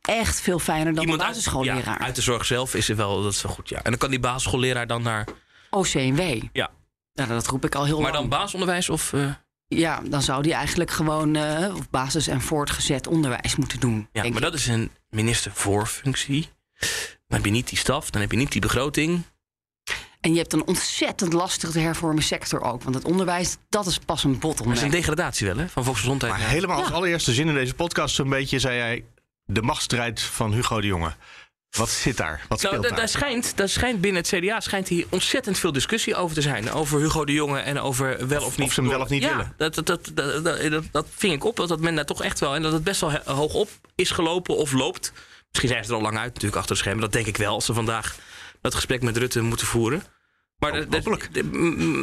echt veel fijner dan Iemand een uit, basisschoolleraar. ja, uit de zorg zelf is er wel, dat is wel goed, ja. En dan kan die basisschoolleraar dan naar... OCMW. Ja. Ja, dat roep ik al heel Maar lang. dan basisonderwijs of... eh, Ja, dan zou die eigenlijk gewoon eh, op basis- en voortgezet onderwijs moeten doen. Ja, maar ik. dat is een minister voor functie. Dan heb je niet die staf, dan heb je niet die begroting. En je hebt een ontzettend lastig te hervormen sector ook. Want het onderwijs, dat is pas een Maar dat is een bottleneck. degradatie wel, hè? Van volksgezondheid. Maar helemaal als allereerste zin in deze podcast zo'n beetje zei hij... de machtsstrijd van Hugo de Jonge. Wat zit daar? Wat Nou, daar? daar schijnt, daar schijnt binnen het CDA schijnt hier ontzettend veel discussie over te zijn. Over Hugo de Jonge en over wel of niet. of ze hem wel of niet ja, willen. Dat, dat, dat, dat, dat, dat, dat ving ik op, dat, dat men daar toch echt wel... en dat het best wel hoog op is gelopen of loopt. Misschien zijn ze er al lang uit natuurlijk achter de schermen. Dat denk ik wel, als ze vandaag dat gesprek met Rutte moeten voeren. Maar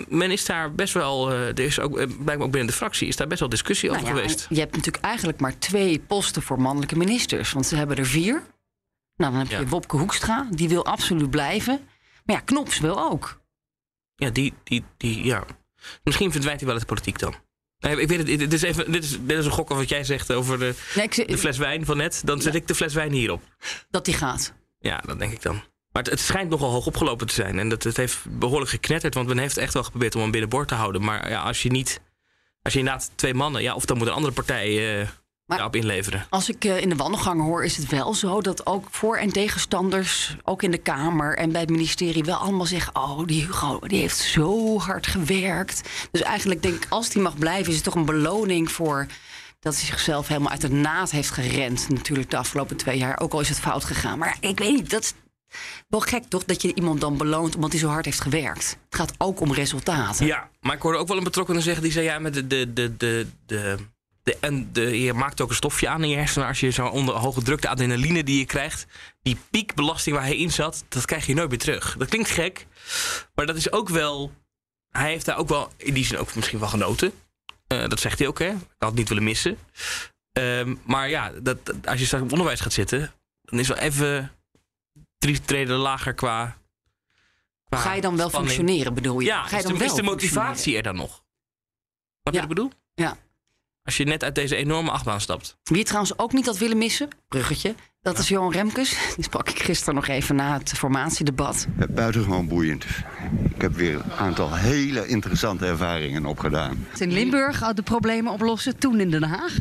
men is daar best wel... eh, er is ook, eh, blijkbaar ook binnen de fractie is daar best wel discussie Nou over ja, geweest. Je hebt natuurlijk eigenlijk maar twee posten voor mannelijke ministers. Want ze hebben er vier. Nou, dan heb je Ja. Wopke Hoekstra, die wil absoluut blijven. Maar ja, Knops wil ook. Ja, die, die, die, ja. Misschien verdwijnt hij wel uit de politiek dan. Nee, ik weet het, dit is, even, dit, is, dit is een gok over wat jij zegt over de, Nee, ik, zeg- de fles wijn van net. Dan zet ik de fles wijn hierop. dat die gaat. Ja, dat denk ik dan. Maar het, het schijnt nogal hoog opgelopen te zijn. En dat, het heeft behoorlijk geknetterd. Want men heeft echt wel geprobeerd om hem binnenboord te houden. Maar ja, als je niet... Als je inderdaad twee mannen... Ja, of dan moet een andere partij eh daarop inleveren. Als ik eh, in de wandelgangen hoor, is het wel zo dat ook voor- en tegenstanders, ook in de Kamer en bij het ministerie, wel allemaal zeggen: Oh, die Hugo, die heeft zo hard gewerkt. Dus eigenlijk denk ik, als die mag blijven, is het toch een beloning voor dat hij zichzelf helemaal uit de naad heeft gerend. Natuurlijk de afgelopen twee jaar, ook al is het fout gegaan. Maar ik weet niet, dat is wel gek toch, dat je iemand dan beloont omdat hij zo hard heeft gewerkt. Het gaat ook om resultaten. Ja, maar ik hoorde ook wel een betrokkenen zeggen die zei: ja, met de. de, de, de, de en de, je maakt ook een stofje aan in je hersenen als je zo onder hoge druk de adrenaline die je krijgt. Die piekbelasting waar hij in zat, dat krijg je nooit meer terug. Dat klinkt gek, maar dat is ook wel. Hij heeft daar ook wel in die zin ook misschien wel genoten. Eh, dat zegt hij ook, hè? Ik had het niet willen missen. Ehm, maar ja, dat, dat- als je straks op onderwijs gaat zitten, dan is wel even drie treden lager qua. qua Ga je dan wel spanning. functioneren, bedoel je? Ja, Ga je is, dan de, wel is de motivatie er dan nog? Je Ja. wat ik bedoel? Ja. Als je net uit deze enorme achtbaan stapt. Wie je trouwens ook niet had willen missen, bruggetje, dat is Johan Remkes. Die sprak ik gisteren nog even na het formatiedebat. Buitengewoon boeiend. Ik heb weer een aantal hele interessante ervaringen opgedaan. In Limburg de problemen oplossen, toen in Den Haag.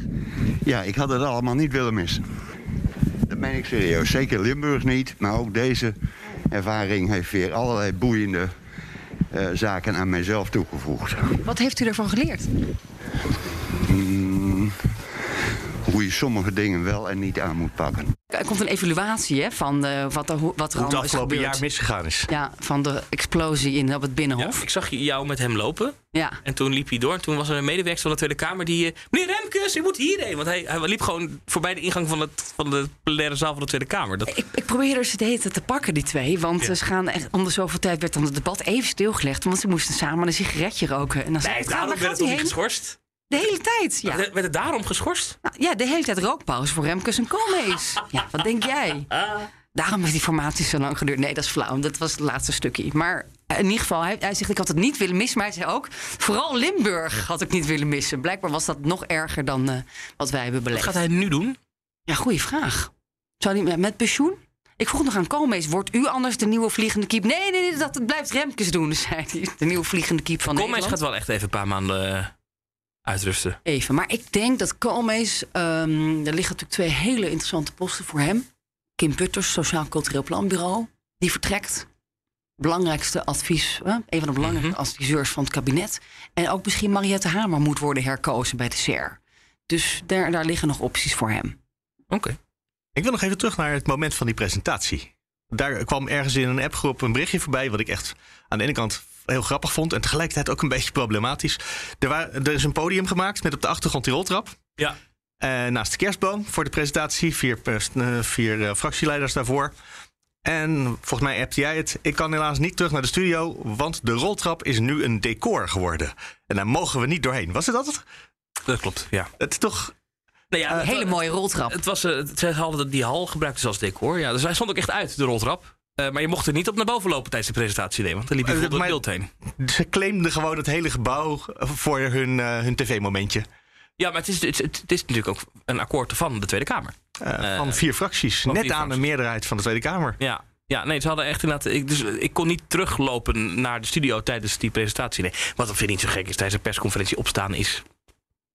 Ja, ik had het allemaal niet willen missen. Dat meen ik serieus. Zeker Limburg niet, maar ook deze ervaring heeft weer allerlei boeiende zaken aan mijzelf toegevoegd. Wat heeft u ervan geleerd? Mm, hoe je sommige dingen wel en niet aan moet pakken. Er komt een evaluatie hè, van eh, wat er, wat er Hoe het allemaal is afgelopen jaar misgegaan is. Ja, van de explosie in op het Binnenhof. Ik zag jou met hem lopen. Ja. En toen liep hij door. En toen was er een medewerker van de Tweede Kamer die... eh, Meneer Remkes, u moet hierheen. Want hij, hij liep gewoon voorbij de ingang van, het, van de plenaire zaal van de Tweede Kamer. Dat, Ik, ik probeer er ze de hele tijd te pakken, die twee. Want Ja. ze gaan echt, om de zoveel tijd werd dan het debat even stilgelegd. Want ze moesten samen een sigaretje roken. En dan zei nee, ik, daarom waar werd gaat het toch niet heen? geschorst? De hele tijd, ja. Werd het daarom geschorst? Nou, ja, de hele tijd rookpauze voor Remkes en Koolmees. ja, wat denk jij? Daarom heeft die formatie zo lang geduurd. Nee, dat is flauw. Dat was het laatste stukje. Maar in ieder geval, hij, hij zegt ik had het niet willen missen. Maar hij zei ook, vooral Limburg had ik niet willen missen. Blijkbaar was dat nog erger dan eh, wat wij hebben Wat beleefd. gaat hij nu doen? Ja, goede vraag. Zou hij met pensioen? Ik vroeg nog aan Koolmees, wordt u anders de nieuwe vliegende kiep? Nee, nee, nee, dat blijft Remkes doen, zei hij. De nieuwe vliegende kiep van Koolmees Nederland. gaat wel echt even een paar maanden eh, uitrusten. Even, maar ik denk dat Koolmees... ehm, er liggen natuurlijk twee hele interessante posten voor hem. Kim Putters, Sociaal Cultureel Planbureau, die vertrekt. Belangrijkste advies, hè? een van de belangrijkste adviseurs van het kabinet. En ook misschien Mariette Hamer moet worden herkozen bij de SER. Dus daar, daar liggen nog opties voor hem. Oké. Ik wil nog even terug naar het moment van die presentatie. Daar kwam ergens in een appgroep een berichtje voorbij... wat ik echt aan de ene kant heel grappig vond... en tegelijkertijd ook een beetje problematisch. Er, wa- er is een podium gemaakt met op de achtergrond die roltrap. Ja. Eh, naast de kerstboom voor de presentatie. Vier, pers- eh, vier eh, fractieleiders daarvoor. En volgens mij appte jij het. Ik kan helaas niet terug naar de studio... want de roltrap is nu een decor geworden. En daar mogen we niet doorheen. Was het dat? Dat klopt, ja. Het is toch... Nou ja, Een hele mooie roltrap. Het was, ze hadden die hal gebruikt dus als decor. Ja, dus hij stond ook echt uit, de roltrap. Eh, maar je mocht er niet op naar boven lopen tijdens de presentatie. Nee, want dan liep je Eh, door maar- het beeld heen. Ze claimden gewoon het hele gebouw voor hun, eh, hun tv-momentje. Ja, maar het is, het, het is natuurlijk ook een akkoord van de Tweede Kamer. Eh, van vier fracties. van Net vier aan fracties. de meerderheid van de Tweede Kamer. Ja. Ja, nee, ze hadden echt inderdaad. Ik, dus ik kon niet teruglopen naar de studio tijdens die presentatie. Nee, wat vind ik niet zo gek is tijdens een persconferentie opstaan is.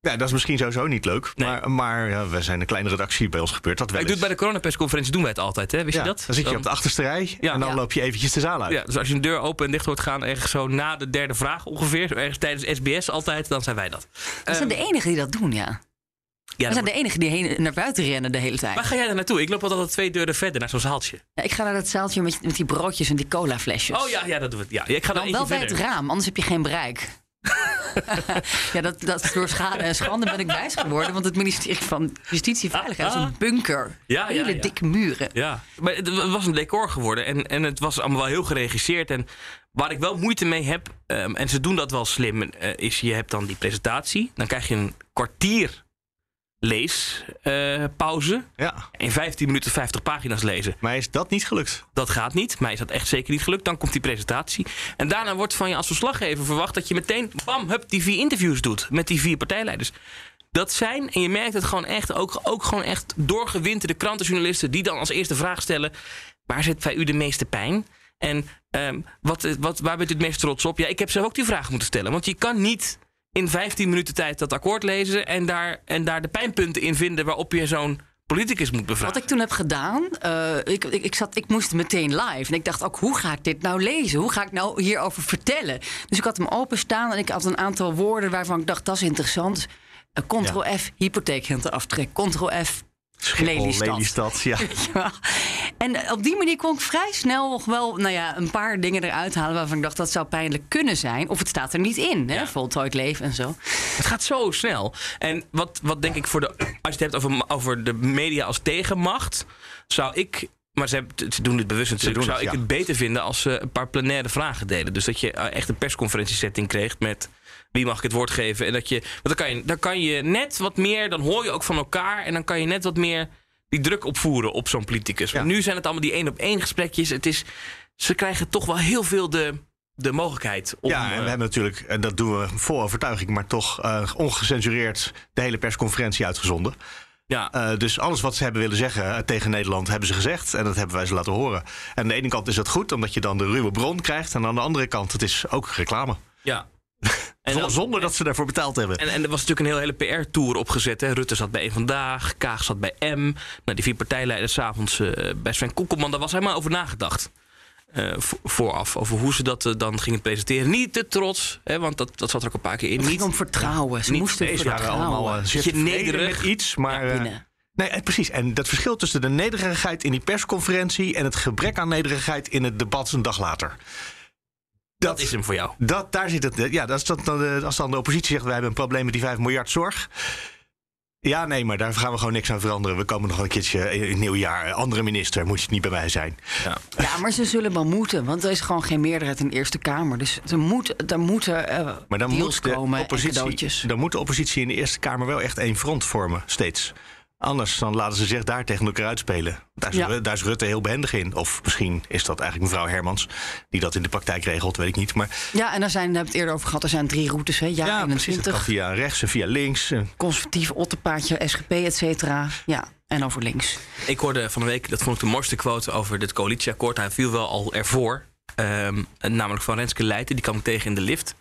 Ja, dat is misschien sowieso niet leuk. Maar, maar ja, we zijn een kleine redactie. Bij ons gebeurt dat wel ik doe het bij de coronapersconferentie doen wij het altijd, hè? Wist Ja, je dat? Dan zit je op de achterste rij Ja. en dan Ja. loop je eventjes de zaal uit. Ja, dus als je een deur open en dicht hoort gaan, ergens zo na de derde vraag ongeveer, zo ergens tijdens SBS altijd, dan zijn wij dat. We zijn de enigen die dat doen, ja. Ja, We zijn de enigen die heen, naar buiten rennen de hele tijd. Waar ga jij er naartoe? Ik loop altijd twee deuren verder naar zo'n zaaltje. Ja, ik ga naar dat zaaltje met, met die broodjes en die colaflesjes. Oh ja, ja, dat doen we. Ja, ik ga Dan dan wel bij het raam, anders heb je geen bereik. ja, dat, dat door schade en schande ben ik wijs geworden. Want het ministerie van Justitie en Veiligheid is Ah. een bunker. Ja, Hele ja. dikke muren. Ja, maar het was een decor geworden en, en het was allemaal wel heel geregisseerd. En waar ik wel moeite mee heb, ehm, en ze doen dat wel slim, eh, is je hebt dan die presentatie. Dan krijg je een kwartier leespauze. Ja. In 15 minuten 50 pagina's lezen. Maar is dat niet gelukt? Dat gaat niet. Mij is dat echt zeker niet gelukt. Dan komt die presentatie. En daarna wordt van je als verslaggever verwacht dat je meteen, bam, hup, die vier interviews doet met die vier partijleiders. Dat zijn, en je merkt het gewoon echt, ook, ook gewoon echt doorgewinterde krantenjournalisten die dan als eerste vraag stellen: waar zit bij u de meeste pijn? En ehm, wat, wat, waar bent u het meest trots op? Ja, ik heb zelf ook die vraag moeten stellen. Want je kan niet in 15 minuten tijd dat akkoord lezen en daar, en daar de pijnpunten in vinden waarop je zo'n politicus moet bevragen. Wat ik toen heb gedaan, eh, ik, ik, ik, zat, ik moest meteen live. En ik dacht ook, hoe ga ik dit nou lezen? Hoe ga ik nou hierover vertellen? Dus ik had hem openstaan en ik had een aantal woorden waarvan ik dacht, dat is interessant. Eh, Ctrl-F, hypotheekrenteaftrek. Ctrl-F, Lelystad. Lelystad, ja. En eh, op die manier kon ik vrij snel nog wel nou ja, een paar dingen eruit halen waarvan ik dacht dat zou pijnlijk kunnen zijn. Of het staat er niet in, hè? voltooid leven en zo. Het gaat zo snel. En wat, wat denk ik voor de. Als je het hebt over, over de media als tegenmacht. Zou ik. Maar ze, hebben- ze doen dit bewust natuurlijk. doen zou het, ik ja. het beter vinden als ze een paar plenaire vragen deden. Dus dat je eh, echt een persconferentiesetting kreeg met. Wie mag ik het woord geven? En dat je. Want dan kan je, dan kan je net wat meer. Dan hoor je ook van elkaar. En dan kan je net wat meer die druk opvoeren op zo'n politicus. Want nu zijn het allemaal die één op één gesprekjes. Het is, ze krijgen toch wel heel veel de, de mogelijkheid om. Ja, en eh, we hebben natuurlijk, en dat doen we vol overtuiging, maar toch eh, ongecensureerd de hele persconferentie uitgezonden. Ja. Eh, dus alles wat ze hebben willen zeggen eh, tegen Nederland hebben ze gezegd. En dat hebben wij ze laten horen. En aan de ene kant is dat goed, omdat je dan de ruwe bron krijgt. En aan de andere kant, het is ook reclame. ja. Zonder- Zonder dat ze daarvoor betaald hebben. En, en er was natuurlijk een heel hele PR-tour opgezet. Hè. Rutte zat bij één Vandaag, Kaag zat bij M. Nou, die vier partijleiders s'avonds eh bij Sven Kokkelman. Daar was helemaal over nagedacht. eh, vo- vooraf, over hoe ze dat eh, dan gingen presenteren. Niet te trots, hè, want dat, dat zat er ook een paar keer in. Het Niet ging om vertrouwen. Ze niet moesten Deze waren vertrouwen. allemaal tevreden nederig. met iets, maar... eh, nee, precies. En dat verschil tussen de nederigheid in die persconferentie... en het gebrek aan nederigheid in het debat een dag later. Dat is hem voor jou. Dat, daar zit het. Ja, dat is dat dan de, als dan de oppositie zegt: wij hebben een probleem met die 5 miljard zorg. Ja, nee, maar daar gaan we gewoon niks aan veranderen. We komen nog een keertje in het nieuwjaar. Andere minister, moet je het niet bij mij zijn. Ja. Ja, maar ze zullen wel moeten, want er is gewoon geen meerderheid in de Eerste Kamer. Dus er, moet, er moeten eh Maar dan deals moet, de komen en oppositie, cadeautjes. dan moet de oppositie in de Eerste Kamer wel echt één front vormen, steeds. Anders dan laten ze zich daar tegen elkaar uitspelen. Daar is, Ja. daar is Rutte heel behendig in. Of misschien is dat eigenlijk mevrouw Hermans die dat in de praktijk regelt, weet ik niet. Maar Ja, en er zijn, daar hebben we het eerder over gehad, er zijn drie routes. Hè? Ja, ja, precies. Het kan 21, via rechts en via links. En conservatief, otterpaadje, SGP, et cetera. Ja, en over links. Ik hoorde van de week, dat vond ik de mooiste quote over dit coalitieakkoord. Hij viel wel al ervoor. Ehm, namelijk van Renske Leijten, die kwam ik tegen in de lift.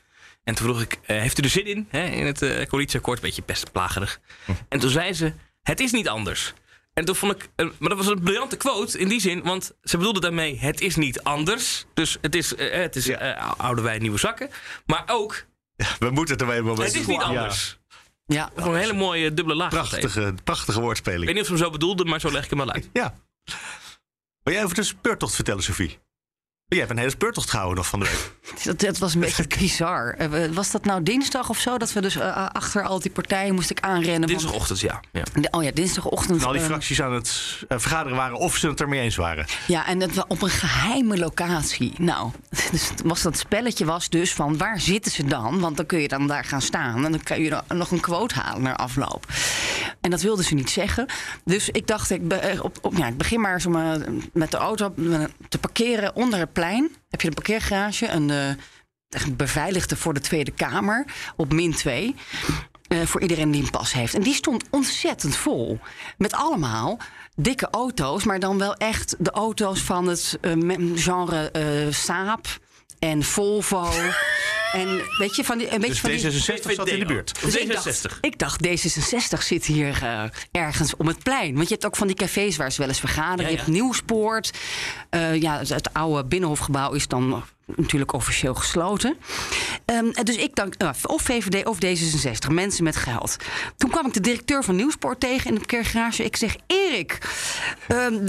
En toen vroeg ik, eh, heeft u er zin in, hè, in het eh, coalitieakkoord? Een beetje pestplagerig. En toen zei ze, het is niet anders. En toen vond ik, eh, maar dat was een briljante quote in die zin, want ze bedoelde daarmee, het is niet anders. Dus het is, eh, het is eh, oude wijn, nieuwe zakken. Maar ook, we moeten het er wel het is niet anders. Ja. Dat is een hele mooie dubbele laag. Prachtige, prachtige Ik woordspeling. weet niet of ze hem zo bedoelde, maar zo leg ik hem wel uit. Ja. Wil jij over de speurtocht vertellen, Sophie? Jij hebt een hele speurtocht gehouden nog van de week. Dat, dat was een beetje bizar. Eh, Was dat nou dinsdag of zo? Dat we dus eh, achter al die partijen moest ik aanrennen. want- Dinsdagochtend, ja. ja. Oh ja, dinsdagochtend. En al die eh, fracties aan het eh, vergaderen waren of ze het ermee eens waren. Ja, en het was op een geheime locatie. Nou, dus was dat spelletje was dus van waar zitten ze dan? Want dan kun je dan daar gaan staan en dan kan je nog een quote halen naar afloop. En dat wilden ze niet zeggen. Dus ik dacht, ik, be- eh, op, op, ja, ik begin maar zo met de auto te parkeren onder het Heb je een parkeergarage, een eh, echt beveiligde voor de Tweede Kamer op min 2. Eh, voor iedereen die een pas heeft. En die stond ontzettend vol. Met allemaal dikke auto's, maar dan wel echt de auto's van het eh, genre Saab en Volvo. en weet je, van die, een beetje Dus van die... D66 zat in de buurt. Dus ik dacht, ik dacht, D66 zit hier eh, ergens om het plein. Want je hebt ook van die cafés waar ze wel eens vergaderen. Ja, Je ja. hebt Nieuwspoort. Eh, ja, het, het oude Binnenhofgebouw is dan natuurlijk officieel gesloten. Ehm, dus ik dacht, nou, of VVD of D66, mensen met geld. Toen kwam ik de directeur van Nieuwspoort tegen in de parkeergarage. Ik zeg, Erik, ehm,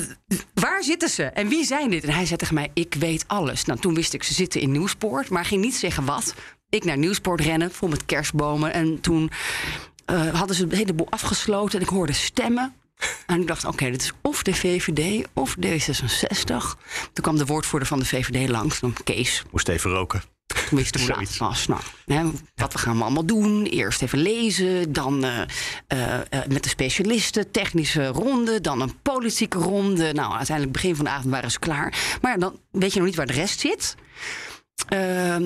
waar zitten ze en wie zijn dit? En hij zei tegen mij, ik weet alles. Nou, toen wist ik, ze zitten in Nieuwspoort, maar ging niet zeggen wat. Ik naar Nieuwspoort rennen, vol met kerstbomen. En toen eh, hadden ze de hele boel afgesloten en ik hoorde stemmen. En ik dacht, oké, dit is of de VVD of D66. Toen kwam de woordvoerder van de VVD langs, dan Kees. Moest even roken. Toen wist hoe laat het was. Nou, hè, wat we gaan we allemaal doen. Eerst even lezen, dan eh, eh, eh, met de specialisten, technische ronde, dan een politieke ronde. Nou, uiteindelijk begin van de avond waren ze klaar. Maar dan weet je nog niet waar de rest zit. Ehm,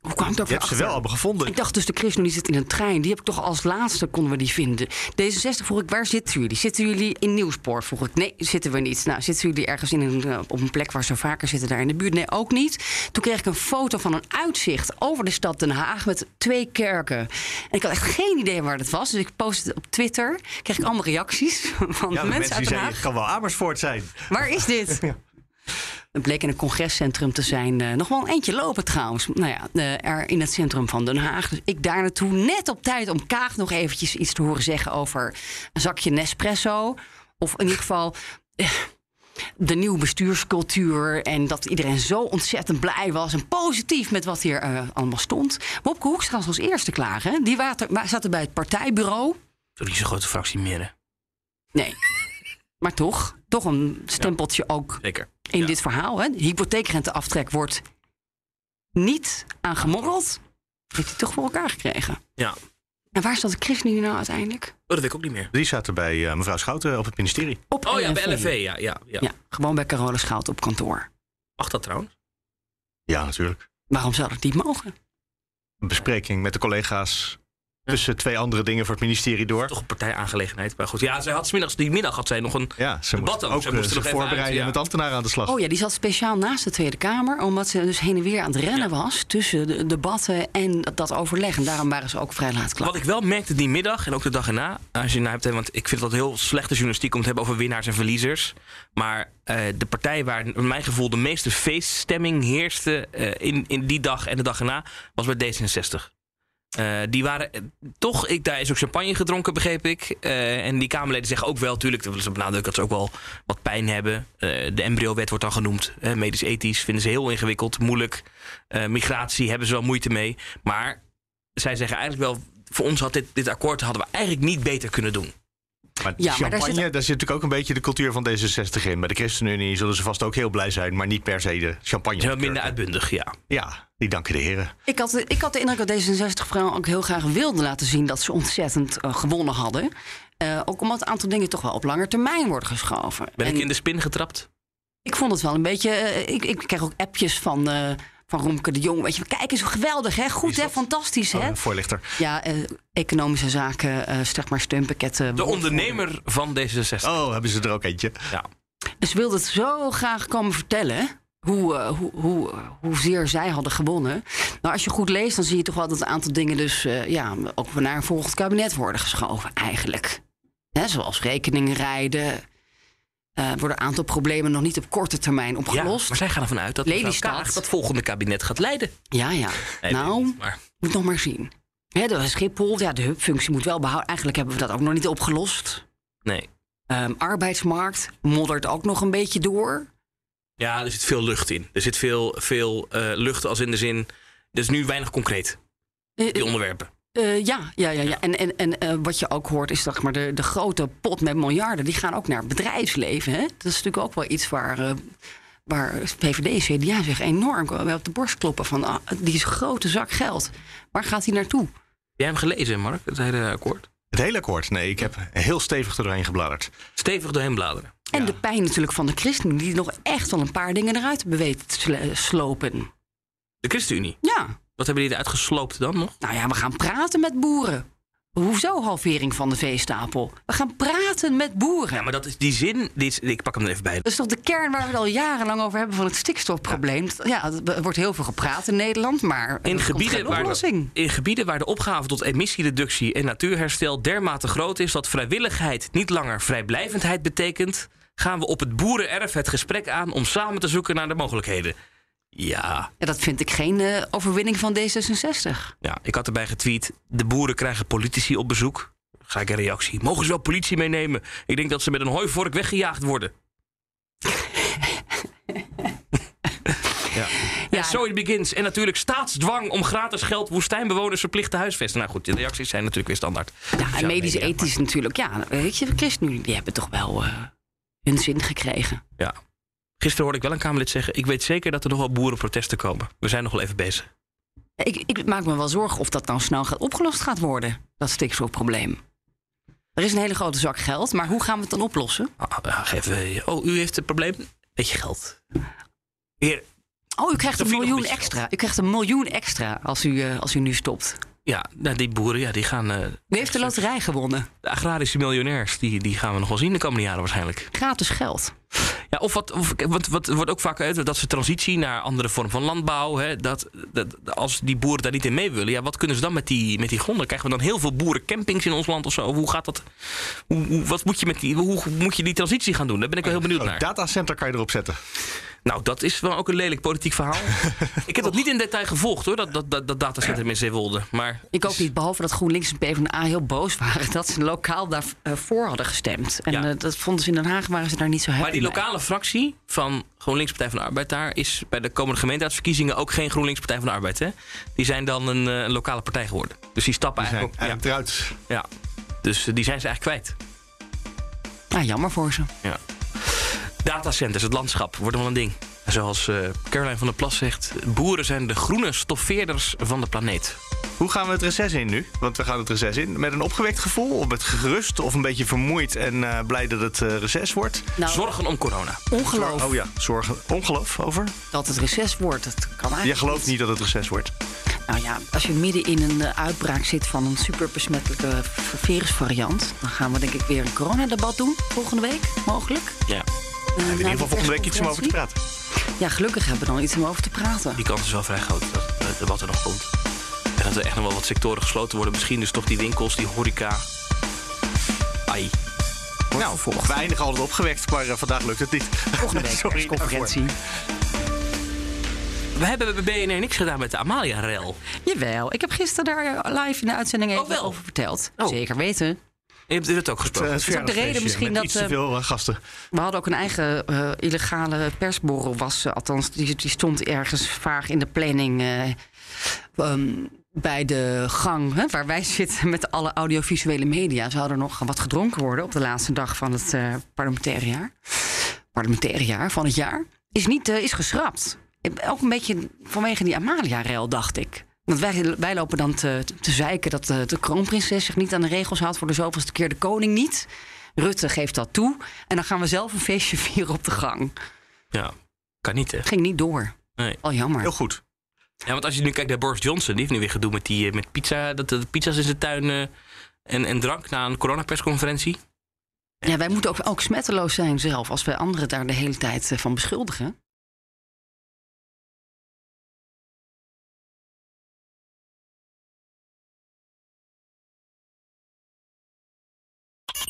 hoe kwam ik Je daar hebt ze wel allemaal gevonden. ik dacht dus de ChristenUnie zit in een trein. Die heb ik toch als laatste konden we die vinden. D66 vroeg ik, waar zitten jullie? Zitten jullie in Nieuwspoort? Vroeg ik, nee, zitten we niet. Nou, zitten jullie ergens in een, eh, op een plek waar ze vaker zitten daar in de buurt? Nee, ook niet. Toen kreeg ik een foto van een uitzicht over de stad Den Haag met twee kerken. En ik had echt geen idee waar dat was. Dus ik postte het op Twitter. Kreeg ik allemaal reacties van Ja, de mensen, mensen uit die Den zeiden, Haag. het kan wel Amersfoort zijn. Waar is dit? Het bleek in een congrescentrum te zijn. eh, nog wel een eentje lopen trouwens. Nou ja, eh, er in het centrum van Den Haag. Dus ik daar naartoe net op tijd om Kaag nog eventjes iets te horen zeggen over een zakje Nespresso. Of in ieder geval eh, de nieuwe bestuurscultuur. En dat iedereen zo ontzettend blij was en positief met wat hier allemaal stond. Wopke Hoekstra was als eerste klaar. Hè? Die water, zaten bij het partijbureau. Toch niet zo'n grote fractie meer, hè? Nee. Maar toch, toch een stempeltje ook Zeker. in dit verhaal. Hè? De hypotheekrenteaftrek wordt niet aangemorreld. Heeft hij toch voor elkaar gekregen. Ja. En waar zat de ChristenUnie nou uiteindelijk? Oh, dat weet ik ook niet meer. Die zaten bij eh, mevrouw Schouten op het ministerie. Op Oh ja, bij LNV. Ja. ja, ja. Ja, gewoon bij Carole Schout op kantoor. Mag dat trouwens? Ja, natuurlijk. Waarom zou dat niet mogen? Een bespreking met de collega's tussen twee andere dingen voor het ministerie door. Toch een partijaangelegenheid. Maar goed, ja, zij had 's middags, die middag had zij nog een Ja, ze debat ook Zij eh, moest er zich voorbereiden uit, ja. met ambtenaren aan de slag. Oh ja, die zat speciaal naast de Tweede Kamer. Omdat ze dus heen en weer aan het rennen was. Tussen de debatten en dat overleg. En daarom waren ze ook vrij laat klaar. Wat ik wel merkte die middag en ook de dag erna, als je nou hebt, want ik vind dat heel slechte journalistiek om te hebben over winnaars en verliezers. Maar eh, de partij waar naar mijn gevoel de meeste feeststemming heerste eh, in, in die dag en de dag erna, was bij D66. Eh, die waren eh, toch, ik, daar is ook champagne gedronken, begreep ik. Eh, en die Kamerleden zeggen ook wel, natuurlijk, dat ze benadrukken dat ze ook wel wat pijn hebben. De embryo-wet wordt dan genoemd. Medisch-ethisch vinden ze heel ingewikkeld, moeilijk. Migratie hebben ze wel moeite mee. Maar zij zeggen eigenlijk wel, voor ons had dit, dit akkoord hadden we eigenlijk niet beter kunnen doen. Maar Ja, maar daar champagne, zit- daar zit natuurlijk ook een beetje de cultuur van D66 in. Bij de ChristenUnie zullen ze vast ook heel blij zijn, maar niet per se de champagne. Ze zijn wat minder uitbundig, ja. Ja, die danken de heren. Ik had, ik had de indruk dat D66 vooral ook heel graag wilde laten zien dat ze ontzettend eh, gewonnen hadden. Eh, ook omdat een aantal dingen toch wel op lange termijn worden geschoven. Ben En ik in de spin getrapt? ik vond het wel een beetje. eh, ik, ik krijg ook appjes van, eh van Romke de Jong. Weet je, kijk eens hoe geweldig, hè? Goed, hè? Fantastisch, hè? Oh, voorlichter. Ja, eh, economische zaken, eh zeg maar steunpakketten. De ondernemer van D66. Oh, hebben ze er ook eentje? Ja. Dus wilde het zo graag komen vertellen. Hoe, eh, hoe, hoe, hoezeer zij hadden gewonnen. Nou, als je goed leest, dan zie je toch wel dat een aantal dingen dus eh, ja, ook naar een volgend kabinet worden geschoven, eigenlijk. Hè, zoals rekeningen rijden. Eh, worden een aantal problemen nog niet op korte termijn Ja, opgelost. maar zij gaan ervan uit dat Lelystad. Dat volgende kabinet gaat leiden. Ja, ja. Nee, nou, niet, maar moet nog maar zien. Hè, de Schiphol, ja, de hubfunctie moet wel behouden. Eigenlijk hebben we dat ook nog niet opgelost. nee. Ehm, arbeidsmarkt moddert ook nog een beetje door. Ja, er zit veel lucht in. Er zit veel, veel eh, lucht als in de zin... Er is nu weinig concreet, Eh, die onderwerpen. Eh, ja, ja, ja, ja. En, en, en eh, wat je ook hoort is zeg maar, de, de grote pot met miljarden... die gaan ook naar het bedrijfsleven. Hè? Dat is natuurlijk ook wel iets waar, eh, waar en CDA zich enorm wel op de borst kloppen. Van ah, die grote zak geld, waar gaat die naartoe? Jij hebt hem gelezen, Mark, het hele akkoord? Het hele akkoord? Nee, ik heb heel stevig er doorheen gebladerd. Stevig doorheen bladeren. En de pijn natuurlijk van de christenen... die nog echt wel een paar dingen eruit hebben weten te slopen. De ChristenUnie. Ja, Wat hebben die eruit gesloopt dan nog? nou ja, we gaan praten met boeren. Hoezo halvering van de veestapel? We gaan praten met boeren. Ja, maar dat is die zin... Die is, ik pak hem er even bij. Dat is toch de kern waar we het al jarenlang over hebben van het stikstofprobleem. Ja, er wordt heel veel gepraat in Nederland, maar In gebieden, waar de, in gebieden waar de opgave tot emissiereductie en natuurherstel dermate groot is dat vrijwilligheid niet langer vrijblijvendheid betekent, gaan we op het boerenerf het gesprek aan om samen te zoeken naar de mogelijkheden. Ja, Ja, dat vind ik geen eh, overwinning van D66. ja, ik had erbij getweet: de boeren krijgen politici op bezoek. Ga ik een reactie. Mogen ze wel politie meenemen? Ik denk dat ze met een hooivork weggejaagd worden. ja. Ja. So it begins. En natuurlijk staatsdwang om gratis geld woestijnbewoners verplicht te huisvesten. Nou goed, de reacties zijn natuurlijk weer standaard. Ja, en medisch ethisch natuurlijk. Ja, weet je, de ChristenUnie die hebben toch wel eh, hun zin gekregen. Ja. Gisteren hoorde ik wel een Kamerlid zeggen... ik weet zeker dat er nog wel boerenprotesten komen. We zijn nog wel even bezig. Ik, ik maak me wel zorgen of dat nou snel gaat opgelost gaat worden, dat stikstofprobleem. Er is een hele grote zak geld, maar hoe gaan we het dan oplossen? Ah, geef, oh, u heeft het probleem? Beetje geld. Heer, Oh, u krijgt een miljoen extra. U krijgt een miljoen extra als u, eh, als u nu stopt. ja, nou, die boeren ja, die gaan... eh, U heeft de loterij gewonnen. de agrarische miljonairs, die, die gaan we nog wel zien de komende jaren waarschijnlijk. Gratis geld. Ja, of wat, of, wat, wat wordt ook vaak uit dat ze transitie naar andere vorm van landbouw. Hè, dat, dat, als die boeren daar niet in mee willen, ja, wat kunnen ze dan met die, met die gronden? Krijgen we dan heel veel boerencampings in ons land of zo? Of hoe gaat dat? Hoe, hoe- wat moet je met die, hoe moet je die transitie gaan doen? Daar ben ik wel heel benieuwd Een naar. datacenter kan je erop zetten. Nou, dat is wel ook een lelijk politiek verhaal. ik heb dat niet in detail gevolgd hoor, dat, dat, dat, dat datacentrum in Zeewolde. Maar Ik ook niet, behalve dat GroenLinks en PvdA heel boos waren dat ze lokaal daarvoor hadden gestemd. En Ja. eh, dat vonden ze in Den Haag, waren ze daar niet zo happy Maar die lokale fractie van GroenLinks Partij van de Arbeid daar is bij de komende gemeenteraadsverkiezingen ook geen GroenLinks Partij van de Arbeid. Hè? Die zijn dan een, eh, een lokale partij geworden. Dus die stappen Die zijn eigenlijk ook. eigenlijk eruit. Ja, ja. Dus eh, die zijn ze eigenlijk kwijt. Ja, jammer voor ze. Ja. Datacenters, het landschap, worden wel een ding. Zoals eh Caroline van der Plas zegt, boeren zijn de groene stoffeerders van de planeet. Hoe gaan we het reces in nu? Want we gaan het reces in met een opgewekt gevoel, of met gerust, of een beetje vermoeid en eh, blij dat het eh, reces wordt. Nou, Zorgen om corona. ongeloof Oh ja, zorgen. Ongeloof over? dat het reces wordt, dat kan eigenlijk Jij gelooft niet dat het reces wordt. Nou ja, als je midden in een uitbraak zit van een superbesmettelijke virusvariant... dan gaan we denk ik weer een coronadebat doen volgende week, mogelijk. Ja, Eh, In na ieder de geval volgende week iets om over te praten. Ja, gelukkig hebben we dan iets om over te praten. die kans is wel vrij groot dat het debat er nog komt. En dat er echt nog wel wat sectoren gesloten worden. Misschien dus toch die winkels, die horeca. Ai. Nou, we eindigen altijd opgewekt, maar eh, vandaag lukt het niet. Volgende week Sorry persconferentie. We hebben bij BNR niks gedaan met de Amalia-rel. Jawel, ik heb gisteren daar live in de uitzending even Oh, wel? over verteld. Oh. Zeker weten. Je hebt het ook Het, gesproken. eh, is ook de reden misschien dat, iets te eh, veel eh, gasten. We hadden ook een eigen eh, illegale persborrel. Was, althans, die, die stond ergens vaag in de planning. eh, ehm, bij de gang hè, waar wij zitten met alle audiovisuele media. Zou er nog wat gedronken worden op de laatste dag van het eh, parlementaire jaar. Parlementaire jaar van het jaar. Is, niet, eh, is geschrapt. Ook een beetje vanwege die Amalia-rel, dacht ik. Want wij, wij lopen dan te, te zeiken dat de, de kroonprinses zich niet aan de regels houdt... voor de zoveelste keer de koning niet. Rutte geeft dat toe. En dan gaan we zelf een feestje vieren op de gang. Ja, kan niet hè. Ging niet door. Nee. Al jammer. Heel goed. Ja, want als je nu kijkt naar Boris Johnson, die heeft nu weer gedoe met, die, eh, met pizza, dat de pizza's in zijn tuin eh, en, en drank na een coronapersconferentie. Ja, wij moeten ook, ook smetteloos zijn zelf... als wij anderen daar de hele tijd eh, van beschuldigen.